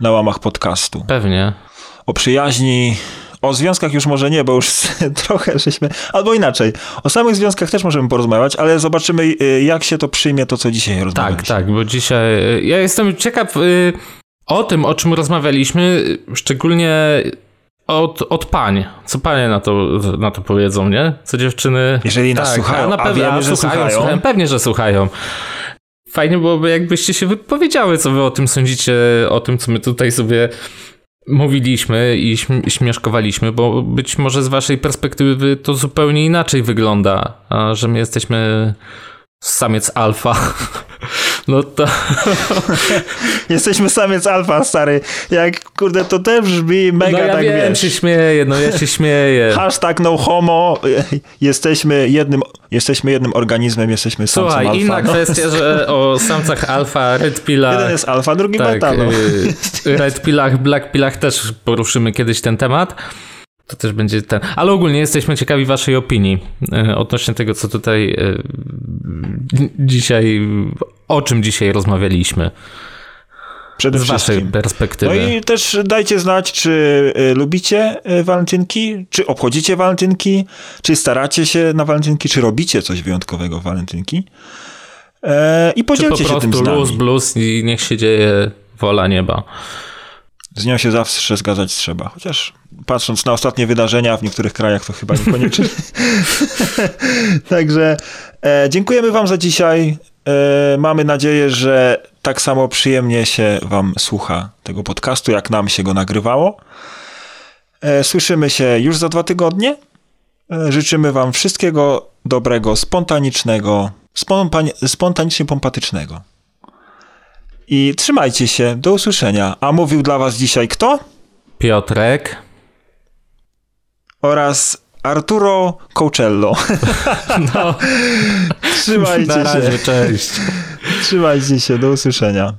Na łamach podcastu. Pewnie. O przyjaźni, o związkach już może nie, bo już *laughs* trochę żeśmy, albo inaczej. O samych związkach też możemy porozmawiać, ale zobaczymy, y, jak się to przyjmie, to co dzisiaj Tak, rozmawialiśmy. tak, bo dzisiaj. y, Ja jestem ciekaw y, o tym, o czym rozmawialiśmy, szczególnie od, od pań. Co panie na to, na to powiedzą, nie? Co dziewczyny. Jeżeli nas słuchają, a na pewno wiemy, że słuchają, słuchają. słuchają. Pewnie, że słuchają. Fajnie byłoby, jakbyście się wypowiedziały, co wy o tym sądzicie, o tym, co my tutaj sobie mówiliśmy i śm- śmieszkowaliśmy, bo być może z waszej perspektywy to zupełnie inaczej wygląda, a że my jesteśmy samiec alfa. *laughs* No to *laughs* Jesteśmy samiec alfa, stary. Jak, kurde, to też brzmi mega no ja tak, wiem, wiesz. się śmieję, no ja się śmieję. *laughs* Hashtag no homo. *laughs* Jesteśmy jednym, jesteśmy jednym organizmem, jesteśmy samcem Słuchaj, alfa. inna no. kwestia, że o samcach alfa, red pillach, Jeden jest alfa, drugi tak, beta. No. y, red pillach, black pillach też poruszymy kiedyś ten temat. To też będzie ten. Ale ogólnie jesteśmy ciekawi Waszej opinii y, odnośnie tego, co tutaj y, dzisiaj, o czym dzisiaj rozmawialiśmy. Przede Z Waszej wszystkim. perspektywy. No i też dajcie znać, czy y, lubicie walentynki, czy obchodzicie walentynki, czy staracie się na walentynki, czy robicie coś wyjątkowego w walentynki. E, I Czy po podzielcie się tym z prostu luz, nami. blues i niech się dzieje wola nieba. Z nią się zawsze zgadzać trzeba. Chociaż patrząc na ostatnie wydarzenia w niektórych krajach, to chyba niekoniecznie. *laughs* Także e, dziękujemy Wam za dzisiaj. E, mamy nadzieję, że tak samo przyjemnie się Wam słucha tego podcastu, jak nam się go nagrywało. E, słyszymy się już za dwa tygodnie. E, życzymy Wam wszystkiego dobrego, spontanicznego, spontani- spontanicznie pompatycznego. I trzymajcie się, do usłyszenia. A mówił dla Was dzisiaj kto? Piotrek. Oraz Arturo Coachello. *laughs* No, Trzymajcie na razie, się. cześć. Trzymajcie się, do usłyszenia.